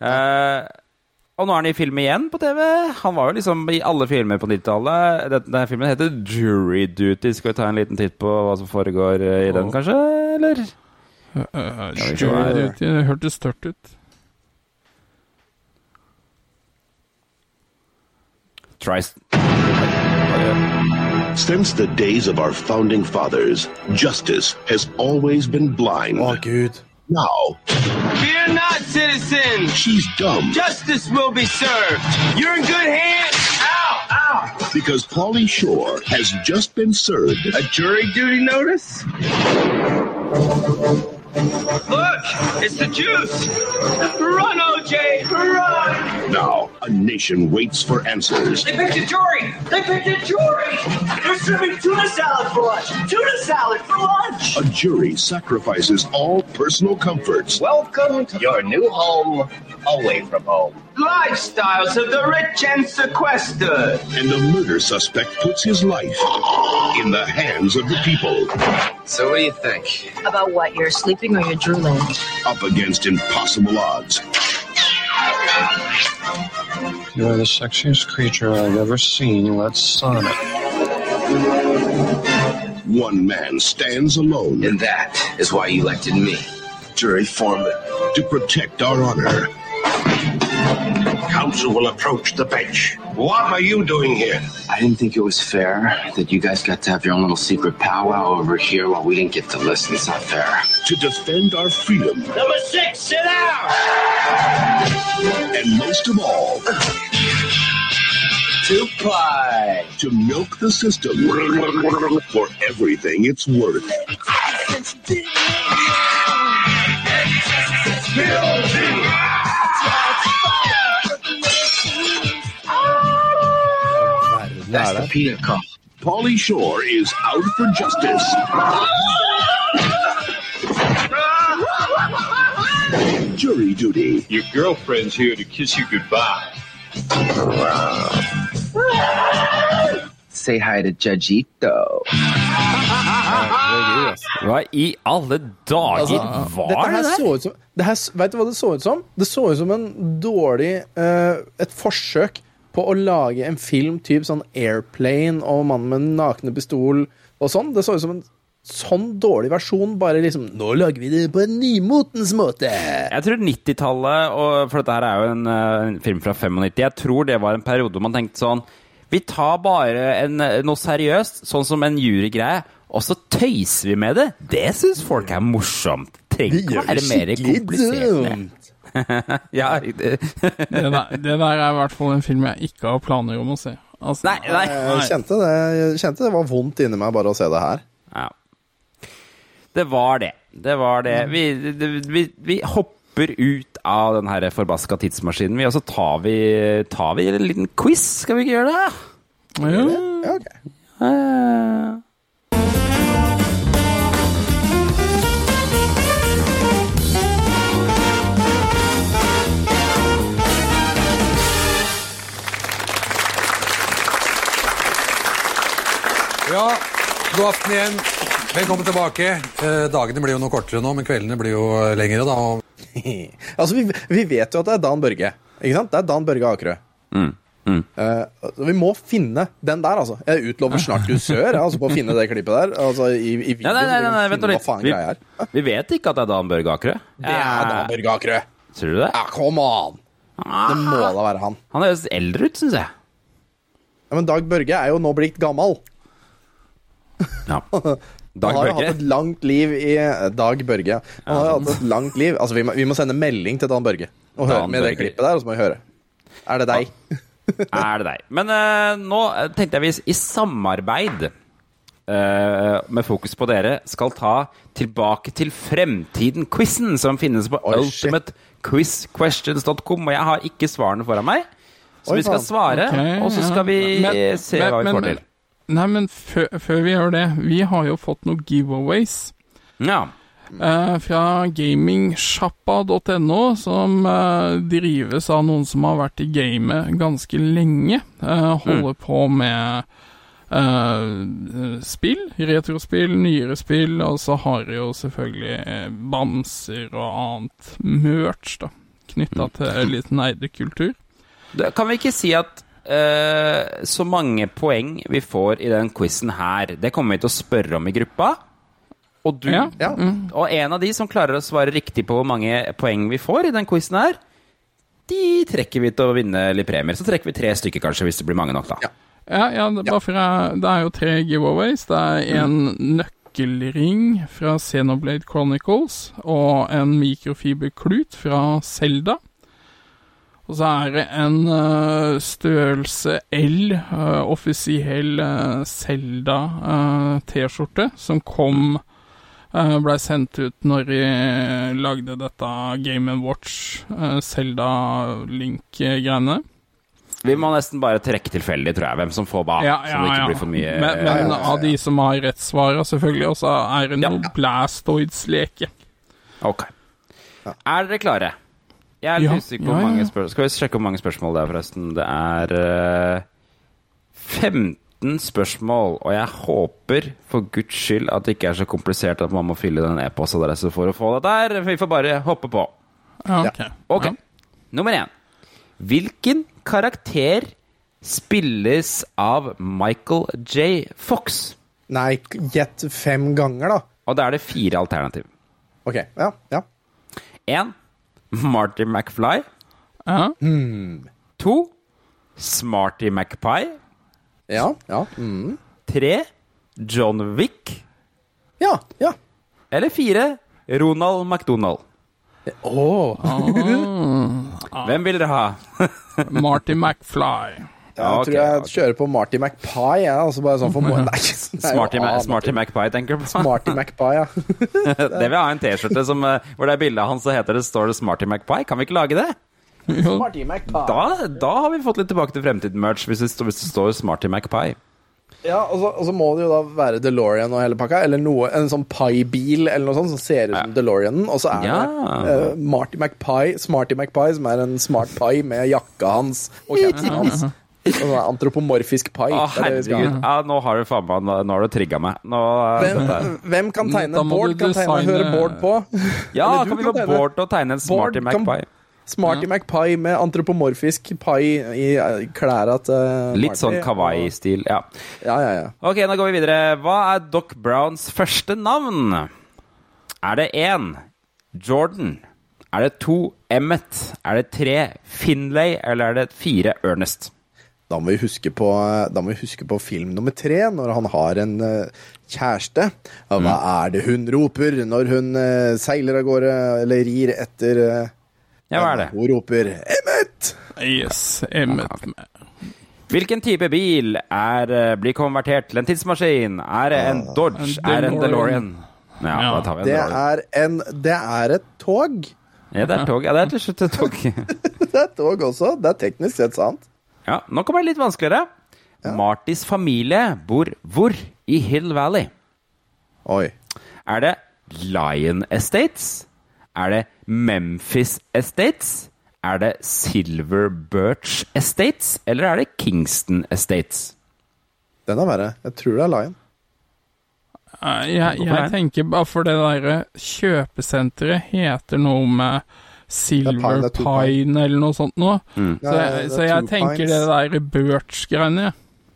Eh, og nå er han i film igjen på TV. Han var jo liksom i alle filmer på 90-tallet. Denne filmen heter Jury Duty. Skal vi ta en liten titt på hva som foregår eh, i den, kanskje? Eller? Uh, vi se sure, det det hørtes tørt ut. Tries Since the days of our founding fathers, justice has always been blind. Å, gud. Now, Fear not, citizen. she's dumb Justice will be served. You're in good hands. Ow! Ow! because Pauly Shore has just been served A jury duty notice? Look, it's the juice. Run, OJ, run! Now, a nation waits for answers. They picked a jury! They picked a jury! They're serving tuna salad for lunch! Tuna salad for lunch! A jury sacrifices all personal comforts Welcome to your new home, away from home. Lifestyles of the rich and sequestered. and the murder suspect puts his life in the hands of the people So what do you think? About what? You're sleeping or you're drooling? up against impossible odds. You are the sexiest creature I've ever seen. Let's son it. One man stands alone And that is why you elected me. jury foreman to protect our honor. Counsel will approach the bench. What are you doing here? I didn't think it was fair that you guys got to have your own little secret powwow over here while we didn't get to listen. It's not fair. To defend our freedom Number six, sit down! and most of all, to pie. to milk the system for everything it's worth. That's the peanut cup. Pauly Shore is out for justice. Jury duty. Your girlfriend's here to kiss you goodbye. Say hi to Judgito. Hva i alle dager Altså, var dette her det der? så ut som det her, Vet du hva det så ut som? Det så ut som en dårlig eh, Et forsøk på å lage en film type sånn Airplane og mannen med den nakne pistol og sånn. Det så ut som en sånn dårlig versjon, bare liksom Nå lager vi det på en nymotens måte. Jeg tror 90-tallet, for dette her er jo en, eh, en film fra 95, jeg tror det var en periode hvor man tenkte sånn Vi tar bare en, noe seriøst, sånn som en jurygreie, og så tøyser vi med det. Det syns folk er morsomt. Trenger ikke å være mer komplisert. ja, det, Det der, det der er i hvert fall en film jeg ikke har planer om å se. Altså, nei, nei. Jeg kjente det, jeg kjente det var vondt inni meg bare å se det her. Ja. Det var det. Det var det. Vi, det, vi, vi hopper ut av den her forbaska tidsmaskinen, vi, og så tar vi, tar vi en liten quiz. Skal vi ikke gjøre det? ja. Ja, ok. Eh. Ja, god aften igjen. Velkommen tilbake. Eh, dagene blir jo noe kortere nå, men kveldene blir jo eh, lengre. da. Og Altså, vi, vi vet jo at det er Dan Børge. Ikke sant? Det er Dan Børge Akerø. Mm. Mm. Eh, altså, vi må finne den der, altså. Jeg utlover snart dusør altså, på å finne det klippet der. Altså, i, i Nei, nei, nei, nei, nei, videoen. vent litt. Vi, vi vet ikke at det er Dan Børge Akerø. Det er Dan Børge Akerø. Tror du det? Ja, come on! Det må da være han. Han høres eldre ut, syns jeg. Ja, men Dag Børge er jo nå blitt gammel. Ja. Han har hatt et langt liv i Dag Børge. Han har hatt et langt liv. Altså, vi må, vi må sende melding til Dan Børge og høre Dan med det klippet der, og så må vi høre. Er det deg? er det deg. Men uh, nå eh, tenkte jeg vi i samarbeid uh, med fokus på dere skal ta Tilbake til fremtiden-quizen som finnes på oh, ultimatequizquestions.com, og jeg har ikke svarene foran meg. Så Oi, vi skal svare, okay, og så skal vi Men- eh, se men- hva vi men- får til. Nei, men før, før vi gjør det, vi har jo fått noen giveaways. Ja. Eh, fra gamingsjappa.no, som eh, drives av noen som har vært i gamet ganske lenge. Eh, holder på med eh, spill, retrospill, nyere spill, og så har de jo selvfølgelig eh, bamser og annet merch, da, knytta til litt nerdekultur. Kan vi ikke si at eh, så mange poeng vi får i den quizen her, det kommer vi til å spørre om i gruppa? Og du, Ja. Ja. og en av de som klarer å svare riktig på hvor mange poeng vi får i den quizen her, de trekker vi til å vinne litt premier. Så trekker vi tre stykker, kanskje, hvis det blir mange nok, da. Ja. Ja, ja, det, bare for jeg, det er jo tre giveaways. Det er en nøkkelring fra Xenoblade Chronicles og en mikrofiberklut fra Selda. Og så er det en uh, størrelse L, uh, offisiell uh, Selda-T-skjorte, som kom uh, Blei sendt ut når de lagde dette Game Watch, uh, Selda-link-greiene. Vi må nesten bare trekke tilfeldig, tror jeg, hvem som får hva. Ja, så det ikke ja. blir for mye Men, men Ja, ja, ja, av de som har rettssvara, selvfølgelig, og så er det Ja. noe Blastoids-leke. Ok. Er dere klare? Jeg er litt Ja, usikker på ja, hvor ja. mange spørsmål Skal vi sjekke hvor mange spørsmål det er, forresten? Det er uh, 15 spørsmål, og jeg håper for guds skyld at det ikke er så komplisert at man må fylle den e-postadressen for å få det der. Vi får bare hoppe på. Ja, ok. Nummer én. Hvilken karakter spilles av Michael J. Fox? Nei, gjett fem ganger, da. Og da er det fire alternativ. Ok, ja. ja. Én Marty McFly. Ja. To Smarty McPie. Ja, ja. Mm. Tre John Wick. Ja, ja. Eller fire Ronald McDonald. Åh. Hvem vil dere ha? Marty McFly. Ja, jeg tror jeg kjører på Marty McPie, jeg. Altså bare sånn for. Nei, jo Smarty, Ma Smarty McPie, tenker du på? Smarty McPie, ja. Det vil ha en T-skjorte eh, hvor det er bilde av han, så heter det, står det Smarty McPie. Kan vi ikke lage det? Smarty McPie. Da, da har vi fått litt tilbake til fremtiden-merch, hvis, hvis det står Smarty McPie. Ja, og så, og så må det jo da være DeLorean og hele pakka, eller noe, en sånn Pie-bil eller noe sånt som ser ut som DeLoreanen, og så er Ja. det uh, Marty McPie, Smarty McPie, som er en smart pie med jakka hans og capsen hans. Og sånn antropomorfisk pie. Å, er herregud. Ja, nå har du faen meg Nå har du trigga meg. Nå, eh, Hvem, hvem kan tegne Bård? Kan tegne designe- høre Bård på? ja, kan vi kan få. Bård til å tegne en Smarty Mac kan- McPie? Smarty McPie med antropomorfisk pie i eh, klærne til Litt sånn kawaii-stil. Ja. Ja, ja, ja. Ok, nå går vi videre. Hva er Doc Browns første navn? Er det én Jordan? Er det to Emmet? Er det tre Finlay? Eller er det fire Ernest? Da må vi huske på, da må vi huske på film nummer tre, når han har en eh, kjæreste. Hva Mm. er det hun roper når hun eh, seiler av gårde, eller rir etter eh, Ja, hva er det? Hun roper 'Emmet'! Yes, Emmet. Hvilken type bil er, blir konvertert til en tidsmaskin? Er det en Dodge? En Er det en DeLorean? DeLorean. Ja, Ja. da tar vi en Det DeLorean. er, en, det er et tog. Ja, det er tog. Ja, det er til slutt et tog. Det er et tog også. Det er teknisk sett sant. Ja, nå kommer det litt vanskeligere. Martys familie bor hvor i Hill Valley? Oi. Er det Lion Estates? Er det Memphis Estates? Er det Silver Birch Estates? Eller er det Kingston Estates? Den er verre. Jeg tror det er Lion. Eh, Jeg, jeg tenker bare for det derre kjøpesenteret heter noe med Silver Pine, Pine eller noe sånt noe. Mm. Så jeg, så jeg tenker pines. det der Birch-greiene.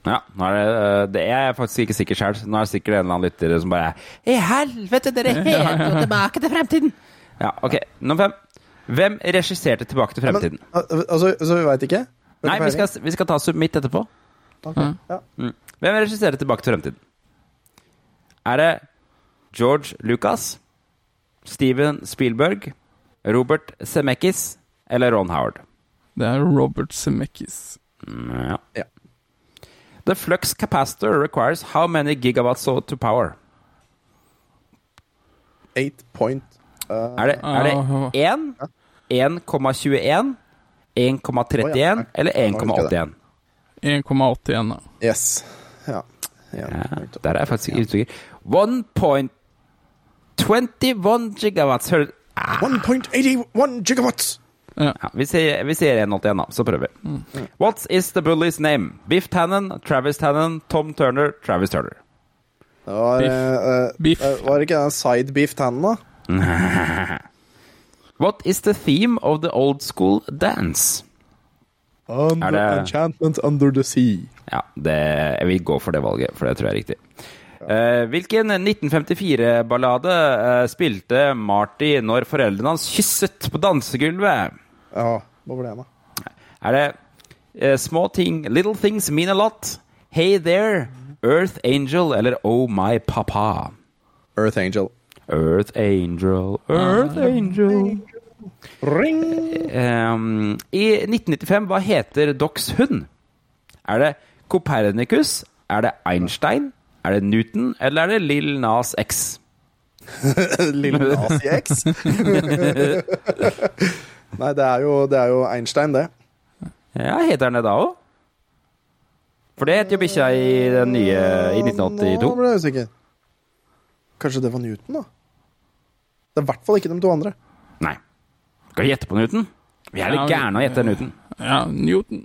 Ja, nå er det, eh, det er jeg faktisk ikke sikker sjøl. Nå er det sikkert en eller annen lytter som bare I helvete, dere heter jo Tilbake til fremtiden! Ja, ok. Nummer fem. Hvem regisserte Tilbake til fremtiden? Men, Altså, altså, vi veit ikke? Nei, vi skal, vi skal ta submit etterpå. Ok, Ja. Mm. Hvem regisserte Tilbake til fremtiden? Er det George Lucas, Steven Spielberg, Robert Zemeckis eller Ron Howard? Det er Robert Zemeckis. Ja. The flux capacitor requires how many gigawatts to power? 8 point uh, Er det, er det 1, 1,21, 1,31 eller Ja, det var ikke 1,81? 1,81, da. Yes. Ja. Ja, der er jeg faktisk ikke usikker. 1.21 gigawatts. Hør, ah, 1.81 gigawatts! ja, vi sier, vi sier 1,81, da. Så prøver vi. What is the bully's name? Biff Tannen, Travis Tannen, Tom Turner, Travis Turner. Det var, Biff. Uh, Biff. eh, var det ikke den side beef tannen, da? What is the theme of the old school dance? Under Er det- Enchantment Under the Sea. Ja, det, jeg vil gå for det valget, for det tror jeg er riktig. Eh, hvilken 1954-ballade eh, spilte Marty når foreldrene hans kysset på dansegulvet? Ja, hva var det da? Er det Små ting, Little Things Mean A Lot, Hey There, Earth Angel eller Oh My Papa? Earth Angel. Earth Angel, Earth Angel Ring! Um, I 1995, hva heter Docs hund? Er det Copernicus? Er det Einstein? Er det Newton? Eller er det Lill Nas X? Lill Nas X? Nei, det er, jo, det er jo Einstein, det. Ja, heter han det da òg? For det heter jo bikkja i den nye i Nå ble jeg usikker. Kanskje det var Newton, da? Det er i hvert fall ikke de to andre. Nei. Skal vi gjette på Newton? Vi er litt Ja, gærne å gjette Newton. Ja, Newton.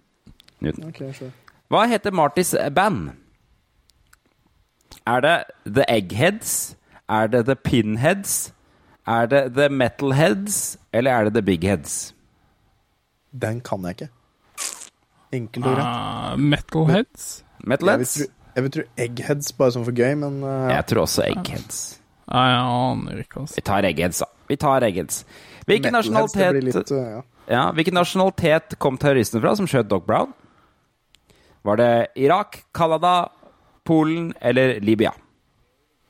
Newton. Okay, sure. Hva heter Martys band? Er det The Eggheads? Er det The Pinheads? Er det The Metalheads? Eller er det The Bigheads? Den kan jeg ikke. Enkelt og greit. Uh, Metalheads. Jeg vil, Metalheads? tro, jeg vil tro Eggheads bare sånn for gøy, men uh. Jeg tror også Eggheads. Nei, jeg aner ikke, altså. Vi tar Eggheads, da. Vi tar Eggheads. Hvilken nasjonalitet, litt, uh, ja. ja, hvilken nasjonalitet kom terroristene fra som skjøt Doc Brown? Var det Irak, Canada, Polen eller Libya?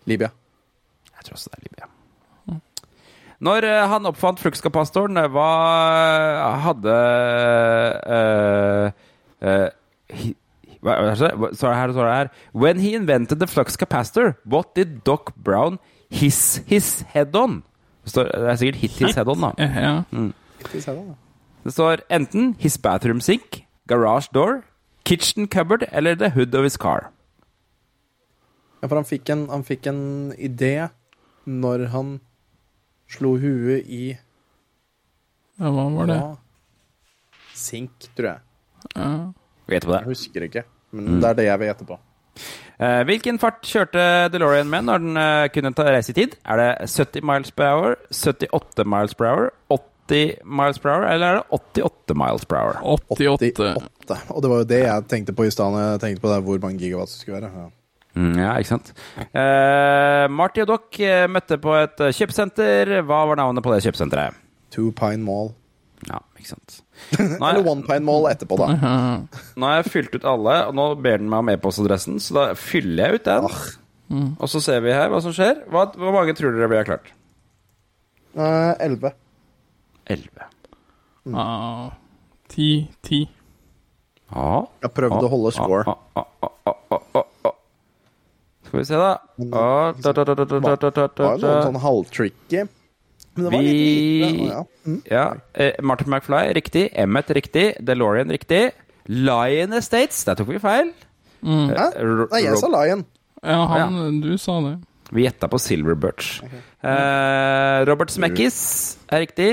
Libya. Jeg tror også det er Libya. Når eh, han oppfant fluxkapasitoren, eh, hva hadde uh, uh, hva, det her, står det her When he invented the flux capacitor, what did Doc Brown hiss his head on? Det, er sikkert hit his head on, da. Ja. Skal His head on, da. Det står enten his bathroom sink, garage door, kitchen cupboard eller the hood of his car. Ja, for han fikk, en, han fikk en idé når han slo huet i ja, hva var det? Ja. Sink, tror jeg. Ja. Vet du på Jeg husker ikke, men det er det jeg vil gjette på. Uh, hvilken fart kjørte DeLorean med når den uh, kunne ta reise i tid? Er det 70 miles per hour, 78 miles per hour, 80 miles per hour, eller er det 88 miles per hour? 88. 88. Og det var jo det jeg tenkte på i stad når jeg tenkte på det, hvor mange gigawatt det skulle være. Ja. Mm, ja, ikke sant? Eh, Marty og Doc eh, møtte på et eh, kjøpesenter. Hva var navnet på det kjøpesenteret? Two Pine Mall. Ja, ikke sant. Nå Eller One Pine Mall etterpå, da. nå har jeg fylt ut alle, og nå ber den meg om e-postadressen, så da fyller jeg ut den. Og så ser vi her hva som skjer. Hva, hvor mange tror dere vi har klart? Eh, Elleve. 11. Ah, 10. 10. Ja. Jeg prøvde å holde score. Ah, skal vi se, da. Og, da, ah, noen sånn halvtricky. Men ja. Mm. Eh, Martin McFly, riktig. Emmet, riktig. DeLorean, riktig. Lion Estates, der tok vi feil. Mm. Eh, Hæ? Nei, jeg sa Lion. Ja, han, du sa det. Vi gjetta på Silver Birch. Okay. Mm. Eh, Robert Smekkis er riktig.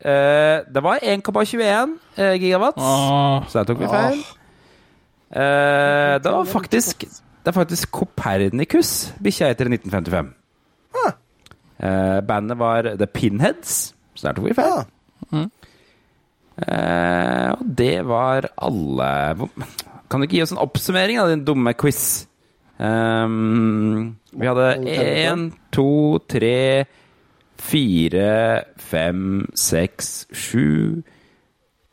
Eh, det var 1,21 eh, gigawatts ah. så der tok vi ah. feil. Ah. Eh, det var faktisk det er faktisk Copernicus bikkja heter i 1955. Eh, bandet var The Pinheads, så der tok vi feil. Ja. Eh, og det var alle Kan du ikke gi oss en oppsummering av din dumme quiz? Um, vi hadde én, to, tre, fire, fem, seks, sju,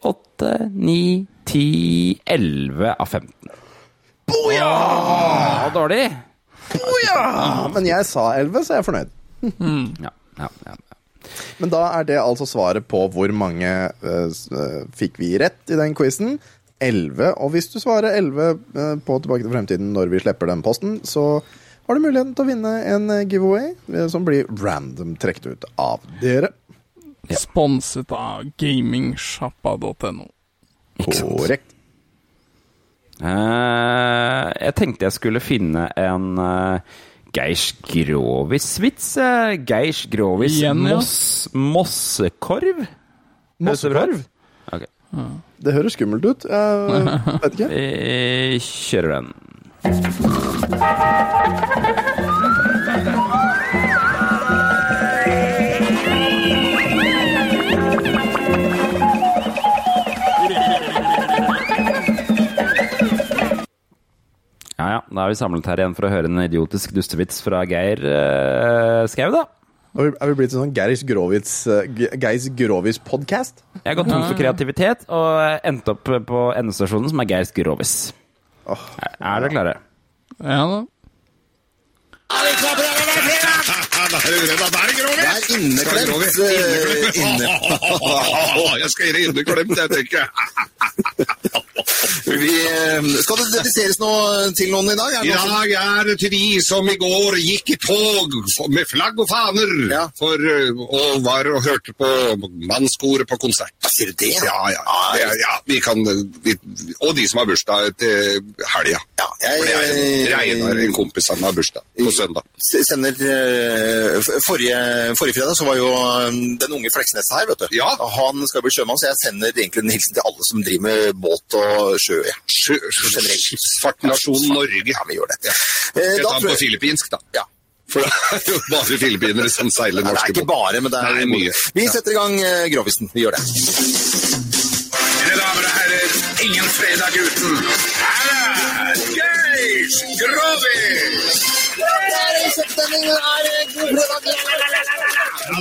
åtte, ni, ti, elleve av 15. Boja! Ja, dårlig. Boja! men jeg sa elleve, så jeg er fornøyd. Ja, ja, ja. Men da er det altså svaret på hvor mange uh, eh, fikk vi rett i den quizen. 11. Og hvis du svarer 11 uh, på Tilbake til fremtiden når vi slipper den posten, så har du muligheten til å vinne en eh, giveaway eh, som blir random trukket ut av dere. Sponset av gamingsjappa.no. Korrekt. Eh, jeg tenkte jeg skulle finne en uh, Geirs Grovis-vits. Uh, Geirs Grovis Igjen, ja. Moss, Mossekorv. Mossekorv? Okay. Det høres skummelt ut. Jeg vet ikke. Vi kjører den. Ja, ja. Da er vi samlet her igjen for å høre en idiotisk dustevits fra Geir uh, Skau, da. Er vi- Er vi blitt en sånn Geirs Grovits, eh, Grovis-podkast? Jeg har gått tom for kreativitet og endte opp på endestasjonen, som er Geirs Grovis. Er- Er dere klare? Ja da. Da er det Det er inneklemt. eh, Inne. Jeg skal gi deg inneklemt, jeg tenker. Vi, eh, skal det dediseres noe til noen i dag? I dag er det til de som i går gikk i tog med flagg og faner for, uh, og var og hørte på mannskoret på konsert. Sier du det? Ja, ja. Det er- ja vi kan, vi, og de som har bursdag til helga. Ja, jeg- jeg, Reinar, en kompis han har bursdag på søndag. Sender eh, forrige, forrige fredag så var jo eh, den unge Fleksnes her, vet du. Ja. Han skal bli sjømann, så jeg sender egentlig en hilsen til alle som driver med båt og sjø. Ja. Sjø- Generelt. Skipsfartnasjonen Norge. Ja, vi gjør dette. Ja. Eh, da på filippinsk, da. Ja. For det er jo bare filippinere som seiler Nei, det er ikke bare, men det er Nei, mye. Vi setter i gang eh, Grovisen. Vi gjør det. Mine damer og herrer, ingen fredag uten. Her er Geir Grovis! Ja, det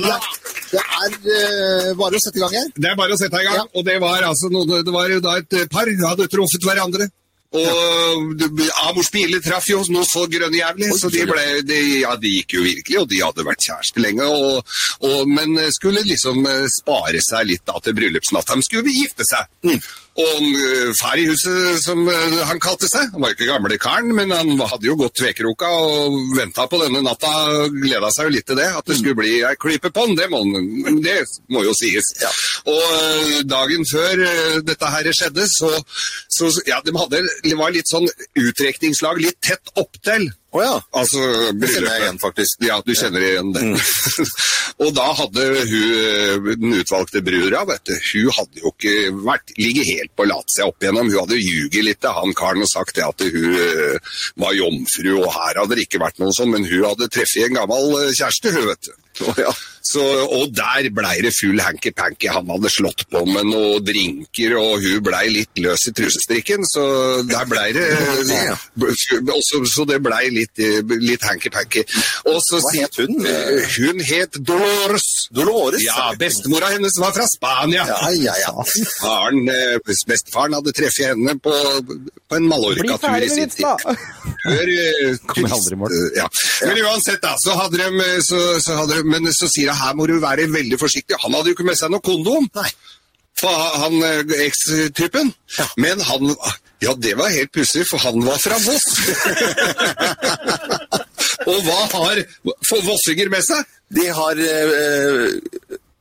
er eh, bare å sette i gang her. Det er bare å sette i gang. Ja. Og det var altså noe, det var jo da et par hadde truffet hverandre. Og ja. Amors biler traff jo noe så grønnjævlig, så de, ble, de, ja, de gikk jo virkelig, og de hadde vært kjærester lenge. Og, og, men skulle liksom eh, spare seg litt da til bryllupsnatta. De skulle gifte seg. Og uh, far i huset, som eh, han kalte seg, han var ikke gamle karen, men han hadde jo gått tvekroka og venta på denne natta. Gleda seg jo litt til det, at det skulle bli ei klype på den. Det det må jo sies. Og eh, dagen før eh, dette her skjedde, så, så ja, de hadde, det var litt sånn utrekningslag litt tett opptil. Å ja. Altså, Det kjenner jeg igjen, faktisk. Ja, du kjenner igjen det. og da hadde hun, eh, den utvalgte brura, vet du, hun hadde jo ikke vært, ligget helt på latsida opp igjennom. Hun hadde ljuget litt til han karen og sagt det at hun eh, var jomfru, og her hadde det ikke vært noe sånn, men hun hadde treffet en gammel eh, kjæreste, hun, vet du. Så, og der blei det full hanky-panky. Han hadde slått på med noen drinker, og hun blei litt løs i trusestrikken, så der blei det også, Så det blei litt, litt hanky-panky. Hva het hun? Hun het Dolores. Dolores? Ja, bestemora hennes var fra Spania. Ja, ja, ja. Faren, eh, bestefaren hadde treffet henne på, på en Mallorca-tur i sin tid. Hør, eh, Kommer aldri i mål. Ja. Men uansett, da, så hadde de, så, så hadde de Men så sier jeg her må du være veldig forsiktig. Han hadde jo ikke med seg noe kondom. Nei. For han eh, eks-typen. Men han Ja, det var helt pussig, for han var fra Voss. Og hva har vossinger med seg? De har eh,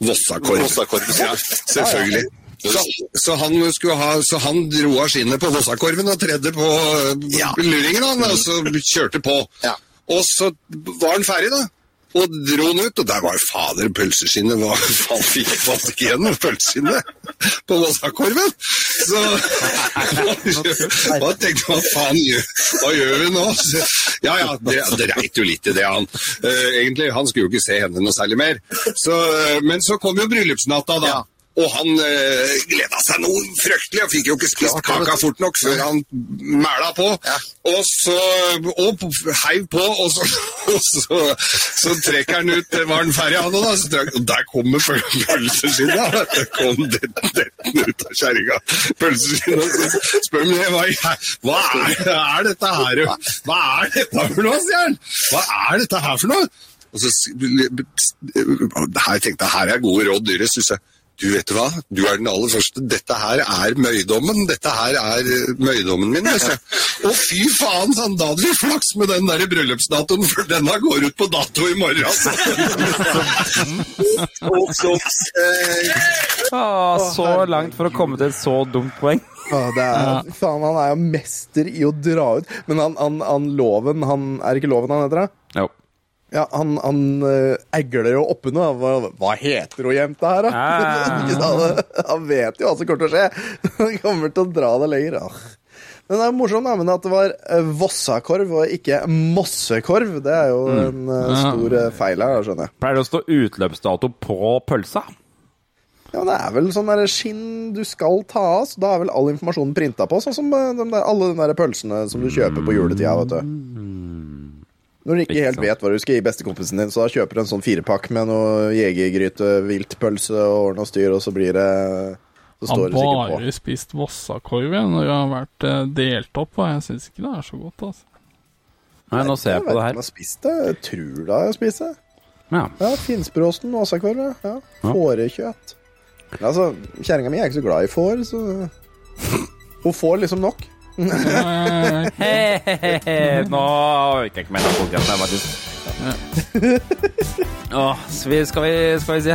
Vossakorv. Vossakorv. Ja, selvfølgelig. Så, så, han ha, så han dro av skinnet på Vossakorven og tredde på eh, Ja. luringen, han, og så kjørte på. Ja. Og så var han ferdig, da. Og dro den ut, og der var jo fader pølseskinnet Hva faen fikk falt ikke igjen med pølseskinnet på Vossakorven? Så Hva tenkte man, faen, hva gjør vi nå? Så, ja ja, det, det jo litt i det, han. Uh, egentlig, han skulle jo ikke se henne noe særlig mer. Så, uh, men så kom jo bryllupsnatta, da. Ja. Og han uh, gleda seg noe fryktelig, og fikk jo ikke spist kaka fort nok før han mæla på. Og så og heiv på, og så, og så, så trekker han ut Var han ferdig, han òg, da? Så og der kommer pøl- pølseskinnet. vet du. kom den ut av kjerringa. Pølseskinnet. og Så spør han hva, hva er, er dette her? Hva er dette for noe, sier han. Hva er dette her for noe? Og så her tenkte jeg her er gode råd dyret, synes jeg. Du vet hva, du er den aller første. Dette her er møydommen. Dette her er eh, møydommen min. Altså. Å fy faen, sånn, da hadde vi flaks med den der bryllupsdatoen, for denne går ut på dato i morgen. Altså. Ah, så langt for å komme til et så dumt poeng. Ah, det er, faen, han er jo mester i å dra ut. Men han, han, han Loven han, Er ikke Loven han heter? da? Jo. Ja, Han, han uh, egler jo oppunder. Hva, hva heter hun jenta her, da? Sant? han vet jo hva som kommer til å skje. Han kommer til å dra det lenger. Ah. Men det er morsomt da, men at det var eh, Vossakorv og ikke Mossekorv. Det er jo en eh, stor feil her, skjønner jeg. Pleier det å stå utløpsdato på pølsa? Ja, Det er vel sånn der skinn du skal ta av, så da er vel all informasjonen printa på. Sånn som de der, alle de der pølsene som du kjøper på juletida, vet du. Når du ikke helt vet hva du skal gi bestekompisen din, så da kjøper du en sånn firepakk med noe jegergryte, viltpølse og ordne og styr, og så blir det Så står det sikkert på. bare spist Vossakorv jeg, når jeg har vært eh, delt opp, og jeg syns ikke det er så godt. altså. Nei, nå ser jeg på det vet ikke om her. Jeg har spist det. Jeg tror da jeg har spist det. Ja. Ja, Finnsbråsen Vossakorv. Ja. Fårekjøtt. Altså, Kjerringa mi er ikke så glad i får, så Hun får liksom nok. Nå orker jeg ikke mer av podkasten her, faktisk. Åh, vi, skal, vi, skal vi si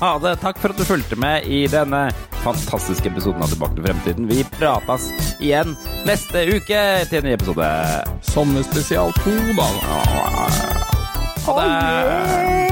ha det. Takk for at du fulgte med i denne fantastiske episoden av Tilbake til fremtiden. Vi prates igjen neste uke til en ny episode. Sommerspesial 2, da. Ha det.